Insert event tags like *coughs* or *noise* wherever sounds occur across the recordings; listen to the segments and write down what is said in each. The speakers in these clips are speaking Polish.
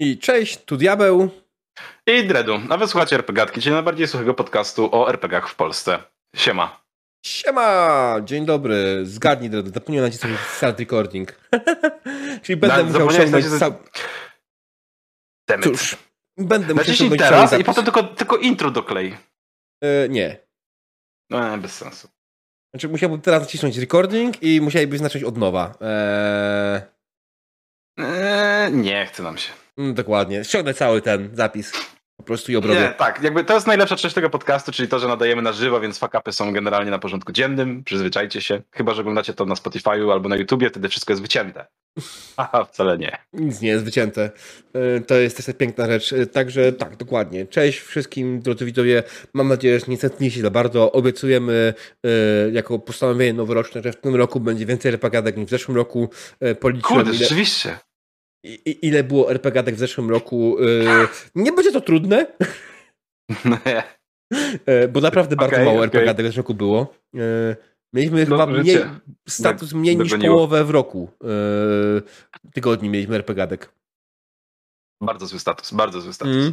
I cześć, tu Diabeł. I Dredu. A wysłuchacie RPGatki, czyli najbardziej suchego podcastu o RPGach w Polsce. Siema. Siema! Dzień dobry. Zgadnij, Dredu. Zapomniałem nacisnąć start recording. *laughs* czyli będę Na- musiał ściągnąć... nacisnąć- Cał... Demet. Cóż, będę musiał ściągnąć teraz cały i potem tylko, tylko intro doklej. E, nie. No, bez sensu. Znaczy musiałbym teraz nacisnąć recording i musiałbyś zacząć od nowa. Eee, Eee, nie chce nam się. Mm, dokładnie. Ściągnę cały ten zapis. Po prostu i obrobię. Nie, tak, jakby to jest najlepsza część tego podcastu, czyli to, że nadajemy na żywo, więc fakapy są generalnie na porządku dziennym. Przyzwyczajcie się. Chyba, że oglądacie to na Spotify'u albo na YouTubie, wtedy wszystko jest wycięte. *laughs* Aha, wcale nie. Nic nie jest wycięte. E, To jest też piękna rzecz. E, Także tak, dokładnie. Cześć wszystkim, drodzy widzowie. Mam nadzieję, że nie tęsknicie za bardzo. Obiecujemy e, jako postanowienie noworoczne, że w tym roku będzie więcej RPGadek niż w zeszłym roku. Policzyłem, Kurde, ile, rzeczywiście. I- ile było RPGadek w zeszłym roku. E, Nie będzie to trudne, Nie. e, *laughs* bo naprawdę bardzo Okej, mało okej. RPGadek w zeszłym roku było. E, Mieliśmy No, chyba mniej, status mniej niż połowę w roku. Tygodni mieliśmy RPGadek. Bardzo zły status, bardzo zły status. Mm.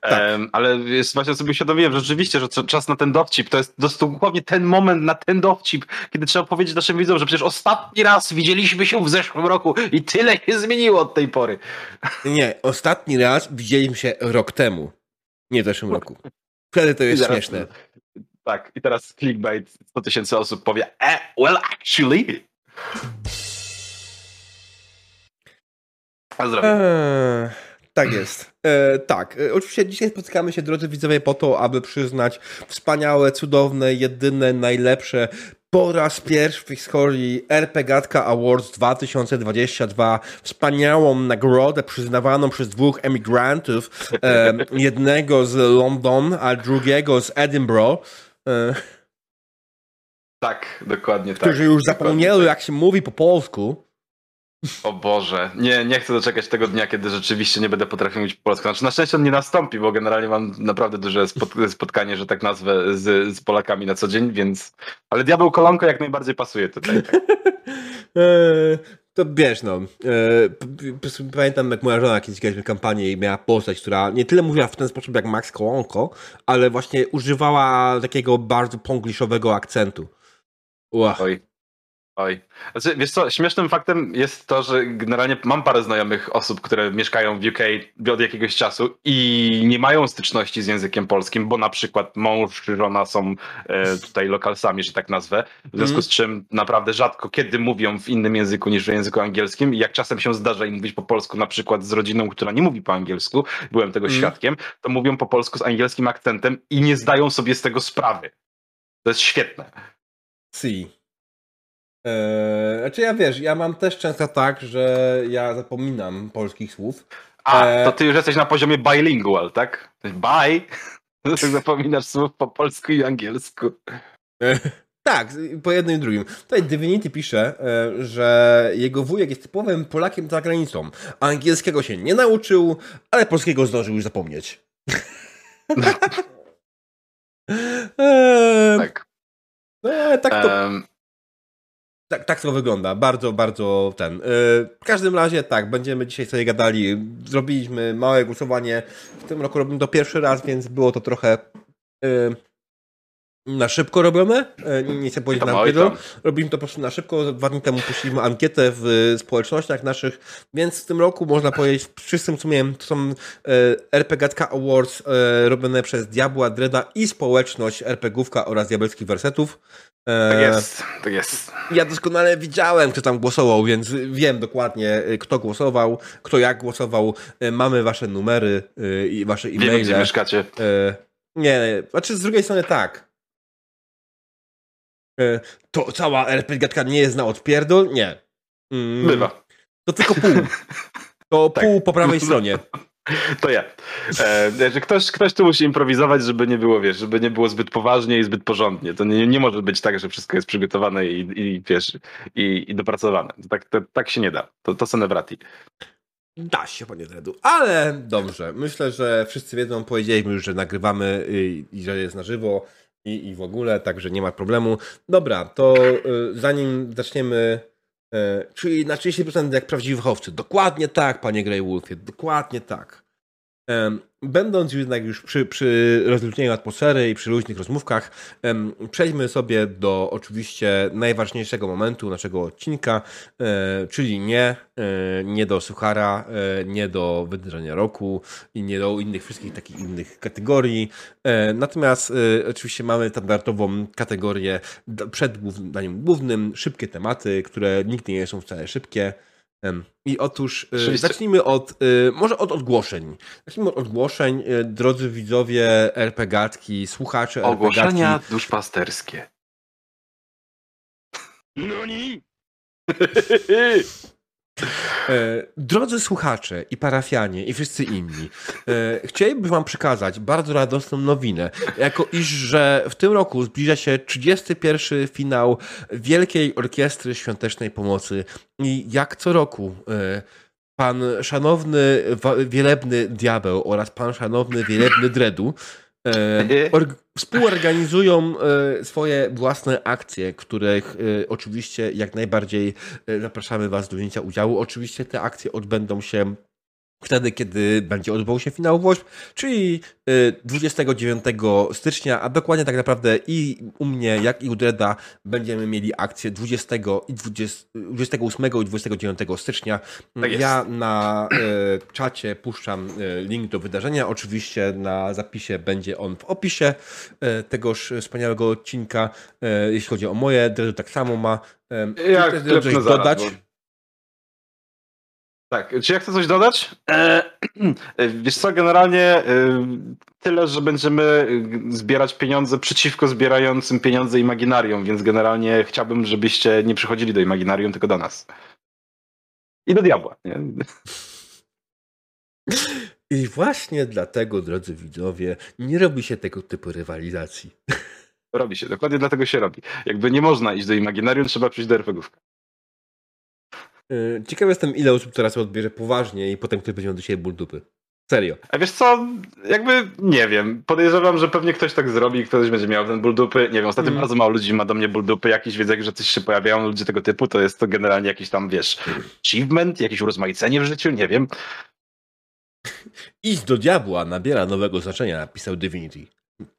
tak. Em, ale jest, właśnie sobie uświadomiłem, że rzeczywiście, że czas na ten dowcip to jest dosłownie ten moment na ten dowcip, kiedy trzeba powiedzieć naszym widzom, że przecież ostatni raz widzieliśmy się w zeszłym roku i tyle się zmieniło od tej pory. Nie, ostatni raz widzieliśmy się rok temu. Nie w zeszłym roku. Wtedy to jest zaraz- śmieszne. Tak, i teraz clickbait, 100 tysięcy osób powie, e, well actually. Pozdrawiam. Eee, tak jest. E, tak, e, oczywiście dzisiaj spotykamy się, drodzy widzowie, po to, aby przyznać wspaniałe, cudowne, jedyne, najlepsze po raz pierwszy w historii RPGatka Awards 2022 wspaniałą nagrodę przyznawaną przez dwóch emigrantów, e, jednego z London, a drugiego z Edinburgh, e, Tak, dokładnie tak. którzy już zapomnieli, tak. jak się mówi po polsku. O Boże, nie, nie chcę doczekać tego dnia, kiedy rzeczywiście nie będę potrafił mówić po polsku. Znaczy, na szczęście on nie nastąpi, bo generalnie mam naprawdę duże spot *laughs* spotkanie, że tak nazwę, z, z Polakami na co dzień, więc... Ale Diabeł Kolonko jak najbardziej pasuje tutaj. Tak. Eee, *laughs* to wiesz, no. p- pamiętam, jak moja żona kiedyś graliśmy kampanię i miała postać, która nie tyle mówiła w ten sposób jak Max Kolonko, ale właśnie używała takiego bardzo pongliszowego akcentu. Ua. Oj. Oj. Znaczy, wiesz co, śmiesznym faktem jest to, że generalnie mam parę znajomych osób, które mieszkają w UK od jakiegoś czasu i nie mają styczności z językiem polskim, bo na przykład mąż, żona są e, tutaj lokalsami, że tak nazwę, w związku Mm. z czym naprawdę rzadko kiedy mówią w innym języku niż w języku angielskim jak czasem się zdarza im mówić po polsku na przykład z rodziną, która nie mówi po angielsku, byłem tego Mm. świadkiem, to mówią po polsku z angielskim akcentem i nie zdają sobie z tego sprawy. To jest świetne. Si. Eee, znaczy ja wiesz, ja mam też często tak, że ja zapominam polskich słów. A, E, to ty już jesteś na poziomie bilingual, tak? Bye. *laughs* Zapominasz słów po polsku i angielsku. Tak, po jednym i drugim. Tutaj Divinity pisze, e, że jego wujek jest typowym Polakiem za granicą. Angielskiego się nie nauczył, ale polskiego zdążył już zapomnieć. Eee, *laughs* *laughs* Tak. no, tak, to, tak, tak to wygląda. Bardzo, bardzo ten. E, w każdym razie tak, będziemy dzisiaj sobie gadali. Zrobiliśmy małe głosowanie. W tym roku robimy to pierwszy raz, więc było to trochę e, na szybko robione. E, nie, chcę powiedzieć na tam. Robimy to po prostu na szybko. Dwa dni temu puściliśmy ankietę w społecznościach naszych, więc w tym roku można powiedzieć, wszyscy co miałem, to są RPGatka Awards robione przez Diabła, Dreda i społeczność RPGówka oraz Diabelskich Wersetów. E, Tak jest, tak jest. ja doskonale widziałem, kto tam głosował, więc wiem dokładnie, y, kto głosował, kto jak głosował. Y, Mamy wasze numery y, i wasze Wiemy, gdzie e-maile. mieszkacie. Nie, znaczy z drugiej strony tak. Y, To cała RPG nie jest na odpierdol? Nie. Mm, Bywa. To tylko pół. *laughs* To Tak. pół po prawej stronie. To ja. E, ktoś, ktoś tu musi improwizować, żeby nie było, wiesz, żeby nie było zbyt poważnie i zbyt porządnie. To nie, nie może być tak, że wszystko jest przygotowane i, i wiesz, i, i dopracowane. Tak, to, tak się nie da. To, to są nevrati. Da się, panie Dredu. Ale dobrze. Myślę, że wszyscy wiedzą, powiedzieliśmy już, że nagrywamy i, i że jest na żywo i, i w ogóle, także nie ma problemu. Dobra, to y, zanim zaczniemy czyli na 30% jak prawdziwi fachowcy. Dokładnie tak, panie Grey Wolfie, dokładnie tak. Będąc jednak już przy, przy rozluźnieniu atmosfery i przy luźnych rozmówkach, przejdźmy sobie do oczywiście najważniejszego momentu naszego odcinka, e, czyli nie, e, nie do Suchara, e, nie do wydarzenia roku i nie do innych wszystkich takich innych kategorii. Natomiast oczywiście mamy standardową kategorię przed daniem głównym, szybkie tematy, które nigdy nie są wcale szybkie. I otóż y, zacznijmy od, y, może od ogłoszeń. Zacznijmy od ogłoszeń, y, drodzy widzowie RPGatki, słuchacze Ogłoszenia RPGatki. duszpasterskie. No nie! *laughs* *laughs* E, drodzy słuchacze i parafianie i wszyscy inni, e, chcielibyśmy wam przekazać bardzo radosną nowinę, jako iż, że w tym roku zbliża się 31. finał Wielkiej Orkiestry Świątecznej Pomocy i jak co roku e, pan szanowny wielebny diabeł oraz pan szanowny wielebny dredu E, współorganizują e, swoje własne akcje, których e, oczywiście jak najbardziej zapraszamy Was do wzięcia udziału. Oczywiście te akcje odbędą się wtedy, kiedy będzie odbywał się finał WOŚP, czyli 29 y, stycznia, a dokładnie tak naprawdę i u mnie, jak i u Dreda będziemy mieli akcję 20 i 20, 28 i 29 stycznia. Tak ja na y, czacie puszczam y, link do wydarzenia. Oczywiście na zapisie będzie on w opisie tegoż wspaniałego odcinka. Jeśli chodzi o moje, Dredu tak samo ma. Jak coś dodać? Bo tak, czy ja chcę coś dodać? *clears throat* E, wiesz co, generalnie e, tyle, że będziemy e, zbierać pieniądze przeciwko zbierającym pieniądze imaginarium, więc generalnie chciałbym, żebyście nie przychodzili do imaginarium, tylko do nas. I do diabła. Nie? *laughs* I właśnie dlatego, drodzy widzowie, nie robi się tego typu rywalizacji. *laughs* Robi się, dokładnie dlatego się robi. Jakby nie można iść do imaginarium, trzeba przyjść do RPGówka. Y, ciekaw jestem, ile osób teraz odbierze poważnie i potem ktoś będzie miał do siebie ból dupy. Serio. A wiesz co, jakby nie wiem. Podejrzewam, że pewnie ktoś tak zrobi, ktoś będzie miał ten ból dupy. Nie wiem, ostatnio mm. bardzo mało ludzi ma do mnie ból dupy. Jakiś wiedzek, że coś się pojawiają ludzie tego typu, to jest to generalnie jakiś tam, wiesz, achievement, jakieś urozmaicenie w życiu, nie wiem. Iść do diabła nabiera nowego znaczenia, napisał Divinity.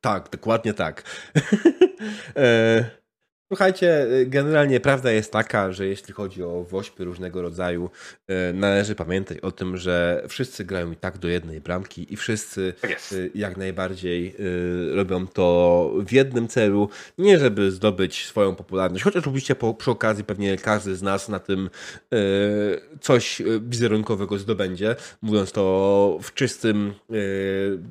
Tak, dokładnie tak. *laughs* e Słuchajcie, y, generalnie prawda jest taka, że jeśli chodzi o wośpy różnego rodzaju, y, należy pamiętać o tym, że wszyscy grają i tak do jednej bramki i wszyscy tak y, jak najbardziej robią to w jednym celu, nie żeby zdobyć swoją popularność, chociaż oczywiście po, przy okazji pewnie każdy z nas na tym coś wizerunkowego zdobędzie, mówiąc to w czystym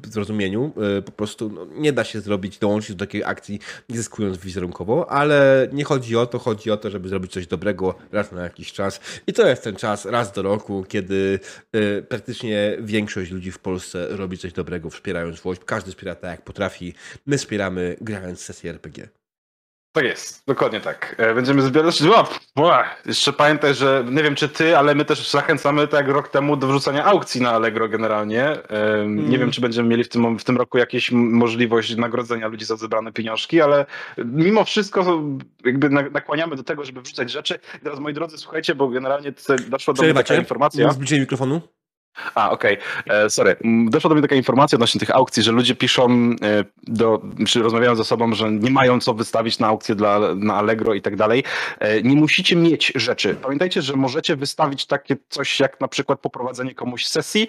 zrozumieniu, po prostu no, nie da się zrobić, dołączyć do takiej akcji, nie zyskując wizerunkowo, ale nie chodzi o to, chodzi o to, żeby zrobić coś dobrego raz na jakiś czas. I to jest ten czas, raz do roku, kiedy y, praktycznie większość ludzi w Polsce robi coś dobrego, wspierając WOŚP. Każdy wspiera tak, jak potrafi. My wspieramy grając sesję RPG. Tak jest, dokładnie tak. E, będziemy zbierać. Jeszcze pamiętaj, że nie wiem czy ty, ale my też zachęcamy tak jak rok temu do wrzucania aukcji na Allegro generalnie. Mm. Nie wiem, czy będziemy mieli w tym, w tym roku jakieś możliwość nagrodzenia ludzi za zebrane pieniążki, ale mimo wszystko jakby nakłaniamy do tego, żeby wrzucać rzeczy. I teraz moi drodzy, słuchajcie, bo generalnie doszła do mnie taka informacja. Zbliżenie mikrofonu. A, okej. Okay. E, sorry. Doszła do mnie taka informacja odnośnie tych aukcji, że ludzie piszą, e, do, czy rozmawiają ze sobą, że nie mają co wystawić na aukcję dla, na Allegro i tak dalej. E, nie musicie mieć rzeczy. Pamiętajcie, że możecie wystawić takie coś jak na przykład poprowadzenie komuś sesji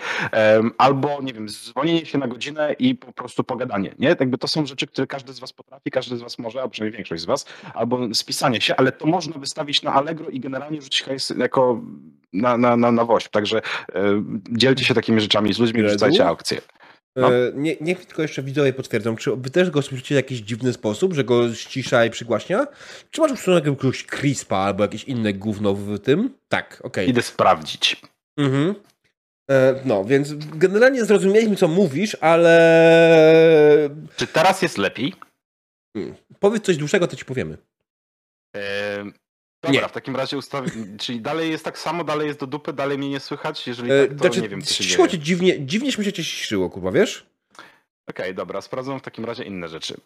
albo, nie wiem, dzwonienie się na godzinę i po prostu pogadanie. Nie? Jakby to są rzeczy, które każdy z was potrafi, każdy z was może, a przynajmniej większość z was, albo spisanie się, ale to można wystawić na Allegro i generalnie rzucić jako na, na, na, na WOŚP. Także dzielcie się takimi rzeczami z ludźmi, rzucajcie aukcje. No. E, nie, niech tylko jeszcze widzowie potwierdzą, czy wy też go słyszycie w jakiś dziwny sposób, że go ścisza i przygłaśnia? Czy masz już jakiegoś crispa albo jakieś inne gówno w tym? Tak, okej. Okay. Idę sprawdzić. Mhm. E, no, więc generalnie zrozumieliśmy, co mówisz, ale... Czy teraz jest lepiej? Hmm. Powiedz coś dłuższego, to ci powiemy. Dobra, nie. w takim razie ustawię, czyli dalej jest tak samo, dalej jest do dupy, dalej mnie nie słychać, jeżeli e, tak, to znaczy, nie wiem, co się dzieje. Cię dziwnie, dziwnie się cię ściszyło, Kuba, wiesz? Okej, okay, dobra, sprawdzam w takim razie inne rzeczy.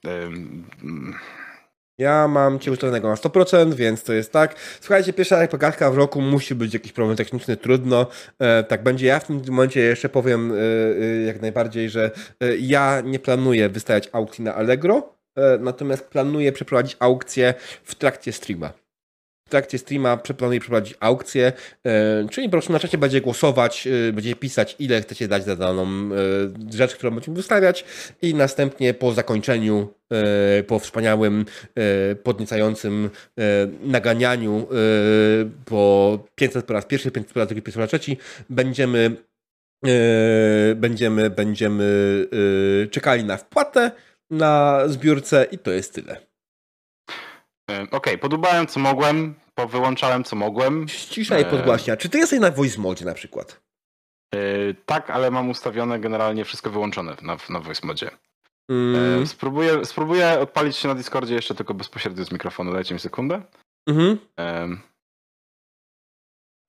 Ja mam cię ustawionego na 100%, więc to jest tak. Słuchajcie, pierwsza RPGatka w roku musi być jakiś problem techniczny, trudno. E, tak będzie. Ja w tym momencie jeszcze powiem e, e, jak najbardziej, że ja nie planuję wystawiać aukcji na Allegro, natomiast planuję przeprowadzić aukcję w trakcie streama trakcie streama planuję przeprowadzić aukcję, e, czyli po prostu na czacie będzie głosować, e, będzie pisać, ile chcecie dać za daną e, rzecz, którą będziemy wystawiać i następnie po zakończeniu, po wspaniałym, podniecającym naganianiu po 500 po raz pierwszy, 500 po raz drugi, 500 po raz trzeci, będziemy będziemy, będziemy czekali na wpłatę na zbiórce i to jest tyle. Okej, okay, co mogłem, wyłączałem co mogłem. Cisza i podgłaśnia. Czy ty jesteś na voice mode na przykład? Yy, tak, ale mam ustawione generalnie wszystko wyłączone na, na voice modzie. Mm. Yy, spróbuję, spróbuję odpalić się na Discordzie jeszcze tylko bezpośrednio z mikrofonu. Dajcie mi sekundę. Mhm. Yy.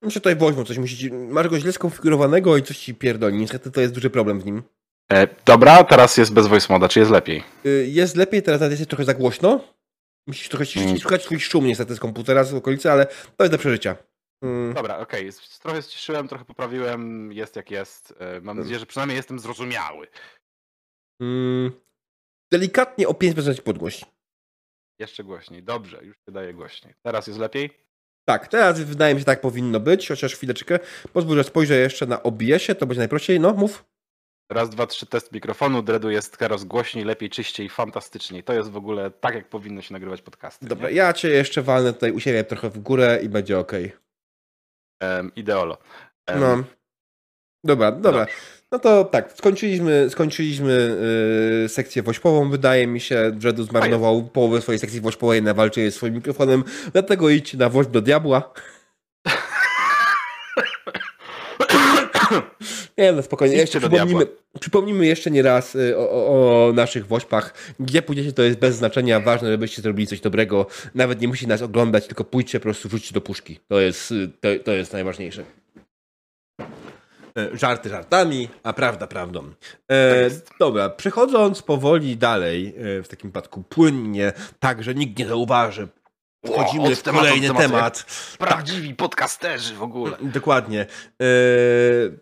Muszę tutaj woźmą coś musi Masz go źle skonfigurowanego i coś ci pierdoli. Niestety to jest duży problem w nim. E, dobra, teraz jest bez voice moda. Czy jest lepiej? Jest lepiej, teraz jest trochę za głośno. Musisz trochę mm. słuchać twój szum niestety z komputera, z okolicy, ale to jest do przeżycia. Mm. Dobra, okej. Okay. Trochę ściszyłem, trochę poprawiłem, jest jak jest. E, mam nadzieję, że przynajmniej jestem zrozumiały. Mm. Delikatnie o 5% podgłoś. Jeszcze głośniej. Dobrze, już wydaje głośniej. Teraz jest lepiej? Tak, teraz wydaje mi się tak powinno być, chociaż chwileczkę. Pozwól, że spojrzę jeszcze na OBS-ie, to będzie najprościej. No, mów. Raz, dwa, trzy, test mikrofonu. Dredu jest teraz głośniej, lepiej, czyściej, fantastyczniej. To jest w ogóle tak, jak powinno się nagrywać podcasty. Dobra, nie? ja cię jeszcze walnę tutaj u siebie trochę w górę i będzie ok. Um, ideolo. Um, no. Dobra, dobra. No to tak, skończyliśmy, skończyliśmy yy, sekcję wośpową. Wydaje mi się, Dredu zmarnował połowę swojej sekcji wośpowej na walczenie swoim mikrofonem, dlatego idź na woźb do diabła. Nie, no spokojnie. Jeszcze przypomnimy, przypomnimy jeszcze nie raz y, o, o, o, naszych woźpach. Gdzie pójdziecie, to jest bez znaczenia. Ważne, żebyście zrobili coś dobrego. Nawet nie musi nas oglądać, tylko pójdźcie po prostu rzućcie do puszki. To jest, y, to, to jest najważniejsze. E, żarty żartami, a prawda prawdą. E, dobra, przechodząc powoli dalej, e, w takim przypadku płynnie, tak, że nikt nie zauważy, Wchodzimy o, w kolejny temat. Prawdziwi tak. podcasterzy w ogóle. Dokładnie. E,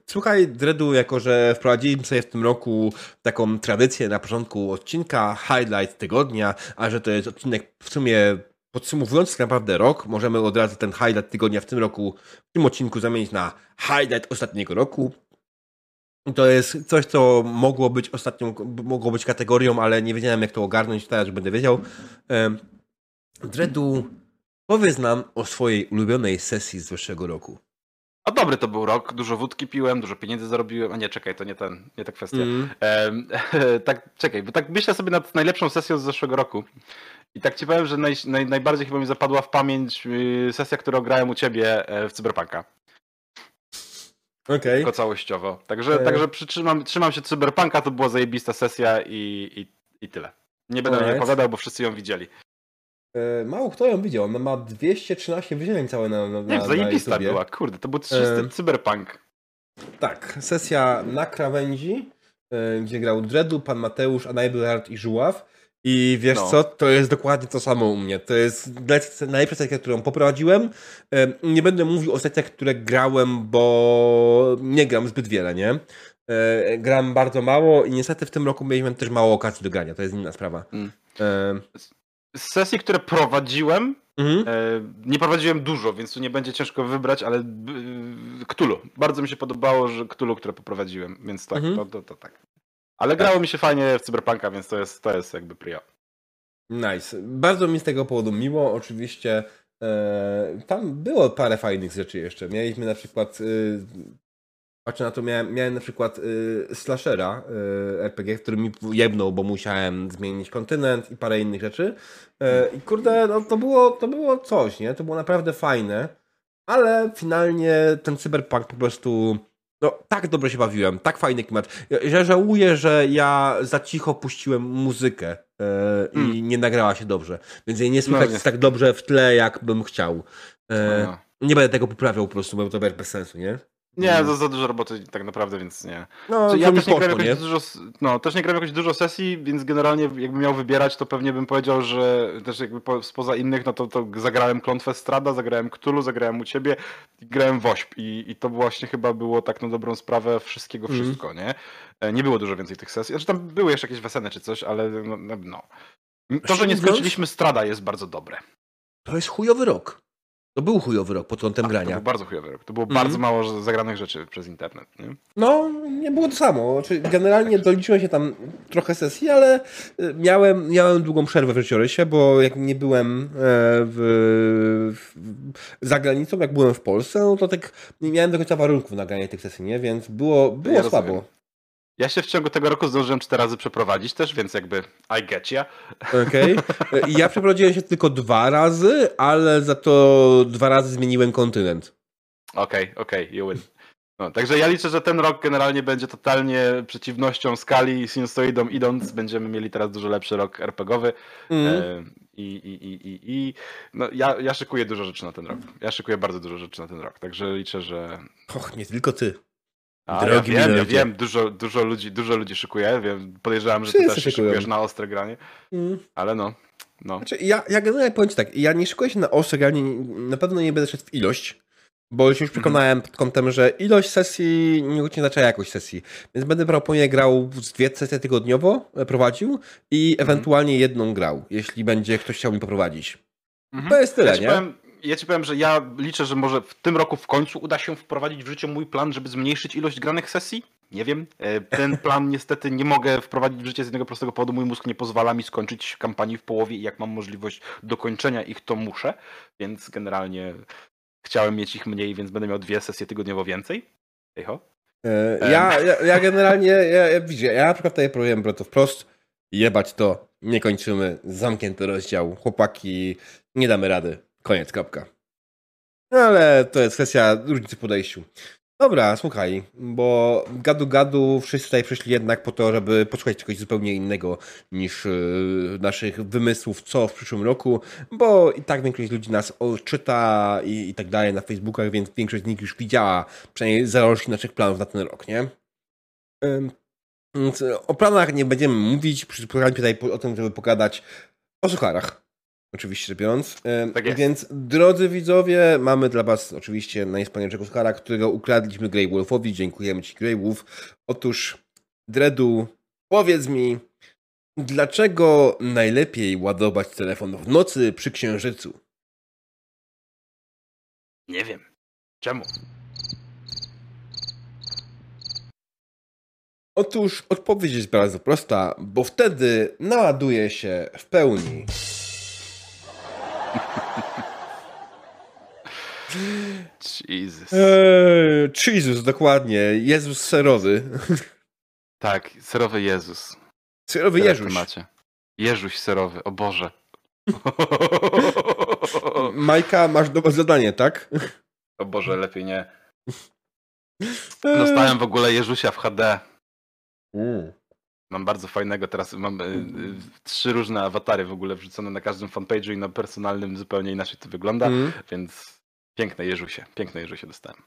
słuchaj, Dredu, jako że wprowadziliśmy sobie w tym roku taką tradycję na początku odcinka, highlight tygodnia, a że to jest odcinek w sumie podsumowujący tak naprawdę rok, możemy od razu ten highlight tygodnia w tym roku, w tym odcinku zamienić na highlight ostatniego roku. To jest coś, co mogło być ostatnią, mogło być kategorią, ale nie wiedziałem jak to ogarnąć, teraz będę wiedział. E, Dredu, powiedz nam o swojej ulubionej sesji z zeszłego roku. A dobry to był rok, dużo wódki piłem, dużo pieniędzy zarobiłem. A nie, czekaj, to nie ten, nie ta kwestia. Mm. *laughs* tak, czekaj, bo tak myślę sobie nad najlepszą sesją z zeszłego roku. I tak ci powiem, że naj, naj, najbardziej chyba mi zapadła w pamięć y, sesja, którą grałem u ciebie e, w Cyberpunka. Okej. Okay. Tylko całościowo. Także, e... także przytrzymam, trzymam się Cyberpunka, to była zajebista sesja i, i, i tyle. Nie będę right. opowiadał, bo wszyscy ją widzieli. E, mało kto ją widział. Ona ma 213 wyświetleń całe na, na, Nie, na zajebista była, kurde, to był czysty e... cyberpunk. Tak, sesja na krawędzi, e, gdzie grał Dredu, Pan Mateusz, Anaibelard i Żuław. I wiesz no. co, to jest dokładnie to samo u mnie. To jest najlepsza sekcja, którą poprowadziłem. E, nie będę mówił o sekcjach, które grałem, bo nie gram zbyt wiele, nie? Gram bardzo mało i niestety w tym roku mieliśmy też mało okazji do grania. To jest inna sprawa. Mm z sesji, które prowadziłem, mhm. e, nie prowadziłem dużo, więc tu nie będzie ciężko wybrać, ale Ktulu. Bardzo mi się podobało, że Ktulu, które poprowadziłem, więc tak, mhm. to, to, to, tak. Ale grało tak. mi się fajnie w Cyberpunka, więc to jest, to jest jakby prio. Nice. Bardzo mi z tego powodu miło. Oczywiście e, tam było parę fajnych rzeczy jeszcze. Mieliśmy na przykład e, Patrzę na to, miałem, miałem na przykład y, slashera y, RPG, który mi jebnął, bo musiałem zmienić kontynent i parę innych rzeczy. Y, I kurde, no, to, było, to było coś, nie? To było naprawdę fajne, ale finalnie ten cyberpunk po prostu no, tak dobrze się bawiłem, tak fajny klimat. Ja żałuję, że ja za cicho puściłem muzykę e, i mm. nie nagrała się dobrze. Więc jej nie słychać no, tak dobrze w tle, jak bym chciał. E, no. Nie będę tego poprawiał po prostu, bo to bez sensu, nie? Nie, za, za dużo roboty tak naprawdę, więc nie. No, Czy to ja też nie, poszło, grałem nie? jakoś dużo, no, też nie grałem jakoś dużo sesji, więc generalnie jakbym miał wybierać, to pewnie bym powiedział, że też jakby po, spoza innych, no to, to zagrałem Klątwę Strada, zagrałem Cthulhu, zagrałem u ciebie grałem Wośp i, i to właśnie chyba było tak na dobrą sprawę wszystkiego Mhm. wszystko, nie? E, Nie było dużo więcej tych sesji, znaczy tam były jeszcze jakieś wesele czy coś, ale no. no, no. To, że nie skończyliśmy Strada jest bardzo dobre. To jest chujowy rok. To był chujowy rok pod kątem Tak, to grania. był bardzo chujowy rok. To było Mhm. bardzo mało zagranych rzeczy przez internet, nie? No, nie było to samo. Znaczy, generalnie doliczyłem się tam trochę sesji, ale y, miałem, miałem długą przerwę w życiorysie, bo jak nie byłem e, w, w, za granicą, jak byłem w Polsce, no to tak nie miałem do końca warunków na granie tych sesji, nie? Więc było, było Ja słabo. rozumiem. Ja się w ciągu tego roku zdążyłem cztery razy przeprowadzić też, więc jakby I get ya. Okej. Y, *laughs* I Ja przeprowadziłem się tylko dwa razy, ale za to dwa razy zmieniłem kontynent. Okej, okej, you win. No, także ja liczę, że ten rok generalnie będzie totalnie przeciwnością skali sinusoidą idąc. Będziemy mieli teraz dużo lepszy rok RPGowy. Mm. E, I, i, i, i, i no, ja, ja szykuję dużo rzeczy na ten rok. Ja szykuję bardzo dużo rzeczy na ten rok, także liczę, że. Och, nie tylko ty. A, ja Drogi wiem, ja minorycie. wiem, dużo, dużo, ludzi, dużo ludzi szykuje. Wiem, podejrzewam, że ty Wszyscy też się szykują. szykujesz na ostre granie, Mm. ale no. no. Znaczy, ja, ja generalnie powiem ci tak, ja nie szykuję się na ostre granie, na pewno nie będę szedł w ilość, bo się już przekonałem pod kątem, że ilość sesji nie oznacza jakość sesji. Więc będę prawdopodobnie grał z dwie sesje tygodniowo, e, prowadził i ewentualnie jedną grał, jeśli będzie ktoś chciał mi poprowadzić. Mhm. To jest tyle, ja nie? Powiem, ja ci powiem, że ja liczę, że może w tym roku w końcu uda się wprowadzić w życie mój plan, żeby zmniejszyć ilość granych sesji. Nie wiem. E, Ten *laughs* plan niestety nie mogę wprowadzić w życie z jednego prostego powodu. Mój mózg nie pozwala mi skończyć kampanii w połowie i jak mam możliwość dokończenia ich, to muszę. Więc generalnie chciałem mieć ich mniej, więc będę miał dwie sesje tygodniowo więcej. Ejho. E, Ja, ja, ja generalnie, ja, ja, widzicie, ja na przykład tutaj próbowałem to wprost, jebać to, nie kończymy, zamknięty rozdział, chłopaki, nie damy rady, koniec, kropka. No ale to jest kwestia różnicy podejściu. Dobra, słuchaj, bo gadu gadu wszyscy tutaj przyszli jednak po to, żeby posłuchać czegoś zupełnie innego niż yy, naszych wymysłów, co w przyszłym roku, bo i tak większość ludzi nas czyta i, i tak dalej na Facebookach, więc większość z nich już widziała przynajmniej zalążki naszych planów na ten rok, nie? Ym, Więc o planach nie będziemy mówić, przysłuchaliśmy tutaj o tym, żeby pogadać o sucharach. Oczywiście biorąc. Tak jest. Więc drodzy widzowie, mamy dla was oczywiście najwspanialszego suchara, którego ukradliśmy Grey Wolfowi. Dziękujemy ci Grey Wolf. Otóż Dredu, powiedz mi, dlaczego najlepiej ładować telefon w nocy przy księżycu? Nie wiem. Czemu? Otóż odpowiedź jest bardzo prosta, bo wtedy naładuje się w pełni. Jesus. Eee, Jesus, dokładnie. Jezus serowy. Tak, serowy Jezus. Serowy Teraz Jeżuś. macie. Jeżuś serowy, o Boże. *laughs* Majka, masz dobre zadanie, tak? O Boże, lepiej nie. Eee. Dostałem w ogóle Jeżusia w HD. Mm. Mam bardzo fajnego, teraz mam y, y, trzy różne awatary w ogóle wrzucone na każdym fanpage'u i na personalnym zupełnie inaczej to wygląda, Mm. więc piękne Jeżusie, piękne Jeżusie dostałem.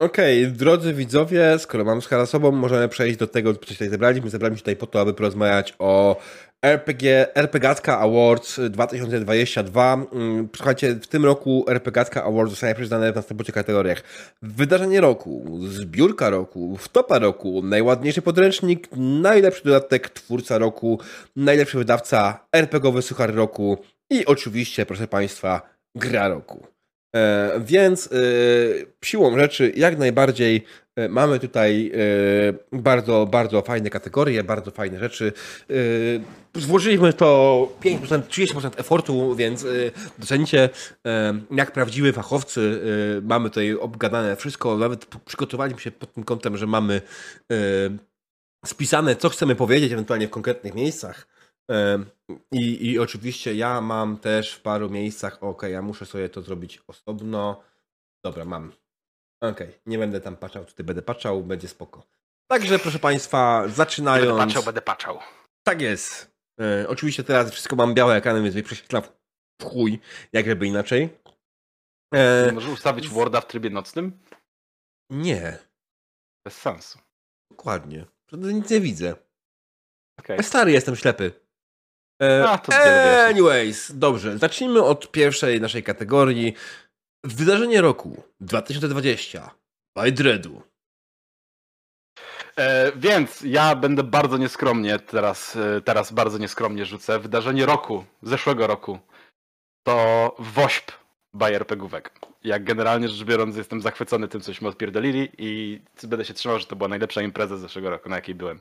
Okej, drodzy widzowie, skoro mam Skara sobą, możemy przejść do tego, co tutaj zebraliśmy. Zebraliśmy tutaj po to, aby porozmawiać o RPG, RPGatka Awards 2022. Mm, Słuchajcie, w tym roku RPGatka Awards zostanie przyznane w następujących kategoriach. Wydarzenie roku, zbiórka roku, wtopa roku, najładniejszy podręcznik, najlepszy dodatek, twórca roku, najlepszy wydawca, RPGowy suchar roku i oczywiście, proszę Państwa, gra roku. E, więc e, siłą rzeczy jak najbardziej e, mamy tutaj bardzo, bardzo fajne kategorie, bardzo fajne rzeczy. Złożyliśmy to 5%, 30% efortu, więc docenicie, jak prawdziwi fachowcy. Mamy tutaj obgadane wszystko, nawet przygotowaliśmy się pod tym kątem, że mamy spisane, co chcemy powiedzieć, ewentualnie w konkretnych miejscach. I, I oczywiście ja mam też w paru miejscach, ok, ja muszę sobie to zrobić osobno. Dobra, mam. Okej, nie będę tam patrzał, tutaj będę patrzał, będzie spoko. Także proszę Państwa, Będę zaczynając. patrzał, będę patrzał. Tak jest. E, oczywiście teraz wszystko mam białe ekrany, więc prześwietla w chuj, jak żeby inaczej. E, Może ustawić Worda w trybie nocnym? nie. Bez sensu. Dokładnie. Nic nie widzę. Okay. Stary jestem ślepy. E, A, to anyways, dobrze. Zacznijmy od pierwszej naszej kategorii. Wydarzenie roku 2020 by Dreadu. E, więc ja będę bardzo nieskromnie teraz, e, teraz bardzo nieskromnie rzucę. Wydarzenie roku, zeszłego roku to WOŚP by RPGówek. Jak generalnie rzecz biorąc jestem zachwycony tym, cośmy odpierdolili i będę się trzymał, że to była najlepsza impreza z zeszłego roku, na jakiej byłem.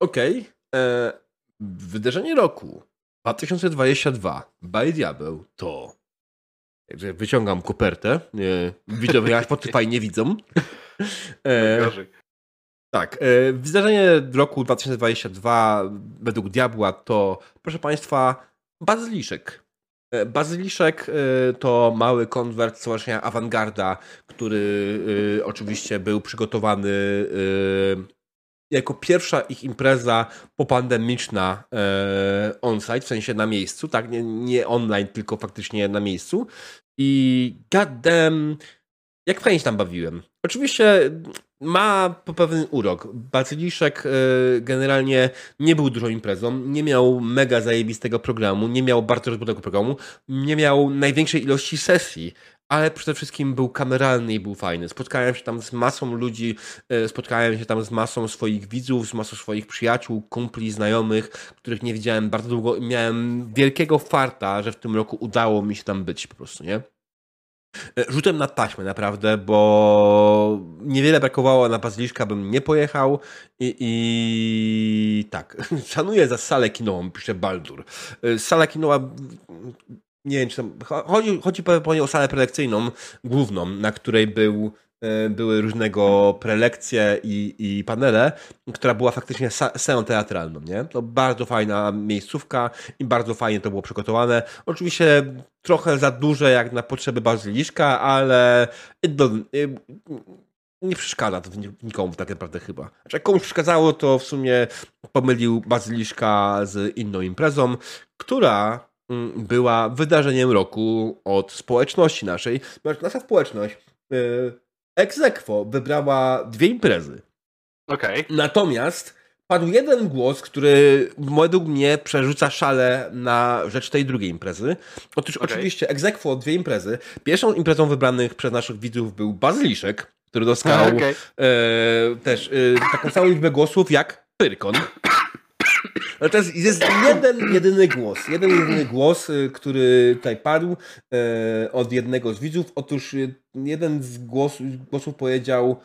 Okej. Okay. E, wydarzenie roku 2022 by Diabeł to wyciągam kopertę. Widzowie na Spotify nie widzą. E, tak. E, wydarzenie roku 2022 według Diabła to, proszę Państwa, bazyliszek. E, bazyliszek e, to mały konwert Stowarzyszenia Awangarda, który e, oczywiście był przygotowany jako pierwsza ich impreza popandemiczna e, on-site, w sensie na miejscu, tak? Nie, nie online, tylko faktycznie na miejscu. I goddamn, jak fajnie się tam bawiłem. Oczywiście ma pewien urok. Bazyliszek e, generalnie nie był dużą imprezą, nie miał mega zajebistego programu, nie miał bardzo rozbudowego programu, nie miał największej ilości sesji, ale przede wszystkim był kameralny i był fajny. Spotkałem się tam z masą ludzi, e, spotkałem się tam z masą swoich widzów, z masą swoich przyjaciół, kumpli, znajomych, których nie widziałem bardzo długo. Miałem wielkiego farta, że w tym roku udało mi się tam być po prostu, nie? E, rzutem na taśmę naprawdę, bo niewiele brakowało na Bazyliszka, bym nie pojechał i, i tak, *laughs* szanuję za salę kinową, pisze Baldur. E, sala kinowa nie wiem, czy tam, chodzi, chodzi pewnie o salę prelekcyjną główną, na której był, e, były różnego prelekcje i, i panele, która była faktycznie sceną teatralną, nie? To bardzo fajna miejscówka i bardzo fajnie to było przygotowane. Oczywiście trochę za duże jak na potrzeby bazyliszka, ale nie przeszkadza to nikomu tak naprawdę chyba. Znaczy, jak komuś przeszkadzało, to w sumie pomylił bazyliszka z inną imprezą, która była wydarzeniem roku od społeczności naszej. Nasza społeczność yy, Exequo wybrała dwie imprezy. Okay. Natomiast padł jeden głos, który według mnie przerzuca szale na rzecz tej drugiej imprezy. Otóż okay. oczywiście Exequo dwie imprezy. Pierwszą imprezą wybranych przez naszych widzów był Bazyliszek, który dostał okay. e, też e, taką samą liczbę głosów jak Pyrkon. No to jest, jeden, jedyny głos. Jeden, jedyny głos, y, który tutaj padł e, od jednego z widzów. Otóż y, jeden z głosów, głosów powiedział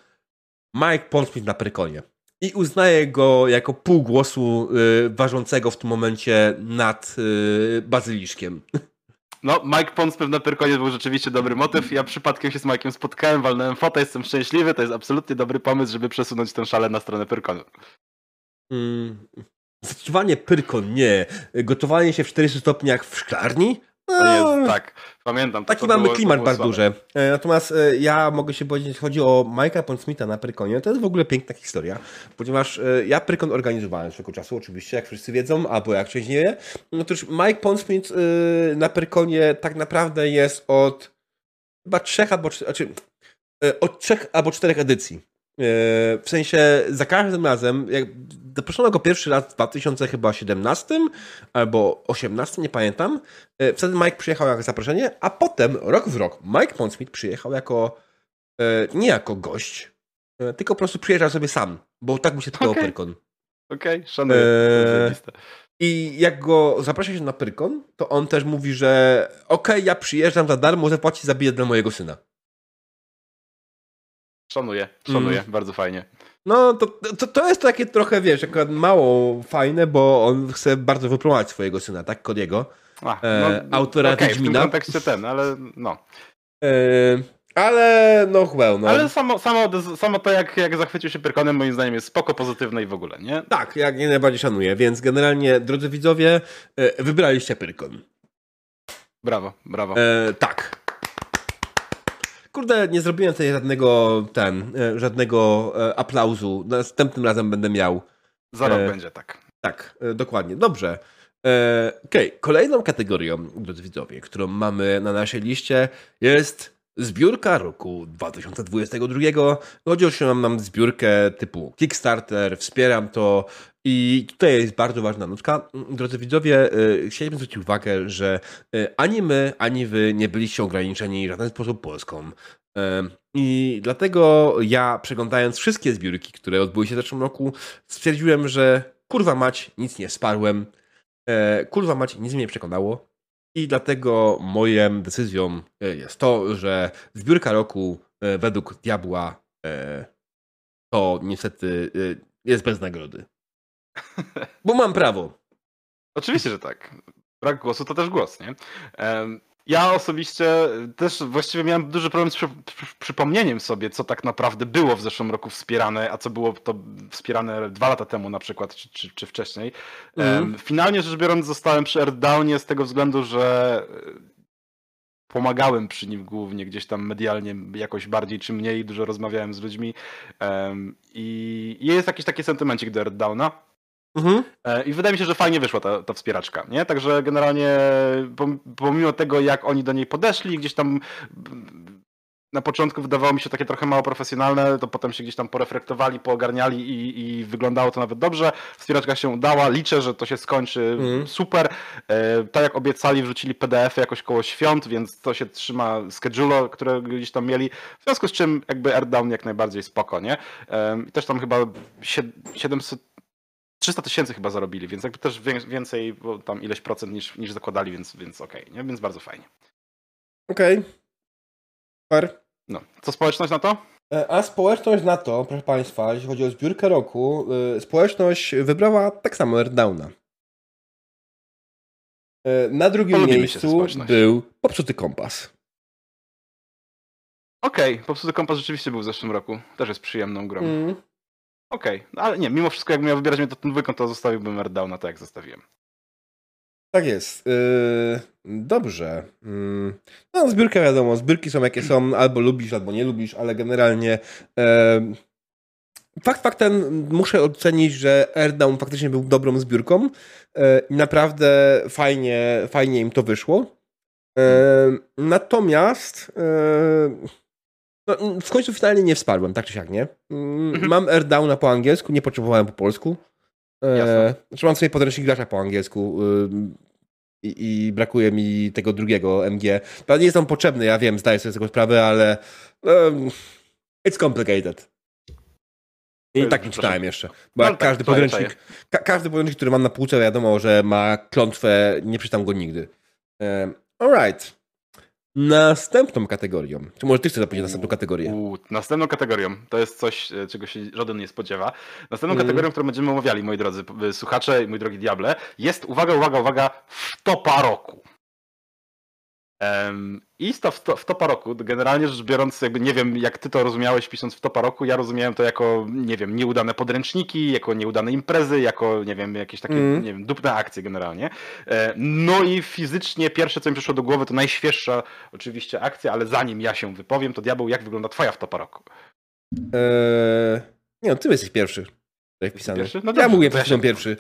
Mike Ponsmith na Prykonie. I uznaje go jako pół głosu y, ważącego w tym momencie nad bazyliszkiem. No, Mike Ponsmith na Pyrkonie był rzeczywiście dobry motyw. Ja przypadkiem się z Mike'iem spotkałem, walnąłem fotę, jestem szczęśliwy. To jest absolutnie dobry pomysł, żeby przesunąć tę szalę na stronę Pyrkonu. Mm, Zastosowanie pyrkon, nie. Gotowanie się w 40 stopniach w szklarni? No, jest, tak, pamiętam. Taki mamy było, klimat bardzo duży. E, natomiast e, ja mogę się powiedzieć, chodzi o Mike'a Pondsmitha na Prykonie, to jest w ogóle piękna historia, ponieważ e, ja Prykon organizowałem swego czasu, oczywiście, jak wszyscy wiedzą, albo jak część nie wie. Otóż Mike Pondsmith na Prykonie tak naprawdę jest od chyba trzech albo, znaczy, od trzech albo czterech edycji. W sensie za każdym razem, jak zaproszono go pierwszy raz w 2017 albo 18, nie pamiętam. E, wtedy Mike przyjechał jako zaproszenie, a potem rok w rok Mike Pondsmith przyjechał jako e, nie jako gość, e, tylko po prostu przyjeżdżał sobie sam, bo tak mu się tylko okay. Pyrkon. Okej, okay, szanuję. I jak go zaprasza się na Pyrkon, to on też mówi, że okej, okay, ja przyjeżdżam za darmo, zapłaci za bilet dla mojego syna. Szanuję, szanuję, mm. bardzo fajnie. No, to, to, to jest takie trochę, wiesz, akurat mało fajne, bo on chce bardzo wypromować swojego syna, tak? Kodiego. A, no, e, autora okay, Wiedźmina. w tym kontekście ten, ale no. E, ale no well, no. Ale samo, samo, samo to, jak, jak zachwycił się Pyrkonem, moim zdaniem jest spoko, pozytywne i w ogóle, nie? Tak, jak nie najbardziej szanuję, więc generalnie, drodzy widzowie, e, wybraliście Pyrkon. Brawo, brawo. E, tak. Kurde, nie zrobiłem tutaj żadnego ten, e, żadnego e, aplauzu. Następnym razem będę miał. Za rok e, będzie, tak. Tak, e, dokładnie. Dobrze. E, okay. kolejną kategorią, drodzy widzowie, którą mamy na naszej liście jest zbiórka roku 2022. Chodzi o mam zbiórkę typu Kickstarter, wspieram to i tutaj jest bardzo ważna nutka. Drodzy widzowie, y, chcielibyśmy zwrócić uwagę, że y, ani my, ani wy nie byliście ograniczeni w żaden sposób Polską. Y, I dlatego ja, przeglądając wszystkie zbiórki, które odbyły się w zeszłym roku, stwierdziłem, że kurwa mać, nic nie sparłem. Kurwa mać, nic mnie nie przekonało. I dlatego moją decyzją jest to, że zbiórka roku według Diabła to niestety jest bez nagrody. Bo mam prawo. Oczywiście, że tak. Brak głosu to też głos, nie? Ja osobiście też właściwie miałem duży problem z przy, przy, przypomnieniem sobie, co tak naprawdę było w zeszłym roku wspierane, a co było to wspierane dwa lata temu na przykład, czy, czy, czy wcześniej. Mm. Finalnie rzecz biorąc zostałem przy Earthdownie z tego względu, że pomagałem przy nim głównie gdzieś tam medialnie jakoś bardziej czy mniej, dużo rozmawiałem z ludźmi i jest jakiś taki sentymencik do Earthdowna. Mhm. E, I wydaje mi się, że fajnie wyszła ta, ta wspieraczka, nie? Także generalnie pomimo tego, jak oni do niej podeszli, gdzieś tam na początku wydawało mi się takie trochę mało profesjonalne, to potem się gdzieś tam poreflektowali, poogarniali i, i wyglądało to nawet dobrze. Wspieraczka się udała, liczę, że to się skończy mm. super. E, tak jak obiecali, wrzucili PDF-y jakoś koło świąt, więc to się trzyma schedule, które gdzieś tam mieli. W związku z czym jakby Airdown jak najbardziej spoko, nie? E, też tam chyba 700 300 tysięcy chyba zarobili, więc jakby też więcej, bo tam ileś procent niż, niż zakładali, więc, więc okej, okay, nie? Więc bardzo fajnie. Okej. Okay. No, co społeczność na to? E, a społeczność na to, proszę Państwa, jeśli chodzi o zbiórkę roku, e, społeczność wybrała tak samo Airdowna. E, na drugim Polubimy miejscu był Popsuty Kompas. Okej, okay, Popsuty Kompas rzeczywiście był w zeszłym roku. Też jest przyjemną grą. Mm. Okej, okay. no, ale nie, mimo wszystko jak miał wybierać mnie to ten dwójką, to zostawiłbym Airdowna tak jak zostawiłem. Tak jest. Yy, dobrze. Yy. No, zbiórka wiadomo, zbiórki są jakie są, albo lubisz, albo nie lubisz, ale generalnie yy, fakt faktem muszę ocenić, że Airdown faktycznie był dobrą zbiórką yy, i naprawdę fajnie, fajnie im to wyszło. Yy, natomiast yy, no, w końcu finalnie nie wsparłem, tak czy siak, nie? Mm, mhm. Mam Airdowna po angielsku, nie potrzebowałem po polsku. E, znaczy mam sobie podręcznik gracza po angielsku y, i, brakuje mi tego drugiego MG. To nie jest on potrzebny, ja wiem, zdaję sobie z tego sprawę, ale um, it's complicated. I tak nie czytałem jeszcze. Bo no, tak, każdy, podręcznik, ka każdy podręcznik, który mam na półce, wiadomo, że ma klątwę, nie przeczytam go nigdy. Um, alright. Następną kategorią. Czy może ty chcesz zapowiedzieć następną kategorię? U, następną kategorią to jest coś, e, czego się żaden nie spodziewa. Następną mm. kategorią, którą będziemy omawiali, moi drodzy słuchacze i mój drogi diable, jest, uwaga, uwaga, uwaga, wtopa roku. I w, to, w topa roku, generalnie rzecz biorąc, jakby nie wiem, jak ty to rozumiałeś pisząc w topa roku, ja rozumiałem to jako, nie wiem, nieudane podręczniki, jako nieudane imprezy, jako, nie wiem, jakieś takie, mm. nie wiem, dupne akcje generalnie. E, no i fizycznie pierwsze, co mi przyszło do głowy, to najświeższa oczywiście akcja, ale zanim ja się wypowiem, to diabeł, jak wygląda twoja w topa roku? Eee, nie no, ty jesteś pierwszy. Tutaj wpisany. Pierwszy? No dobrze, ja mówię, że ja pierwszy.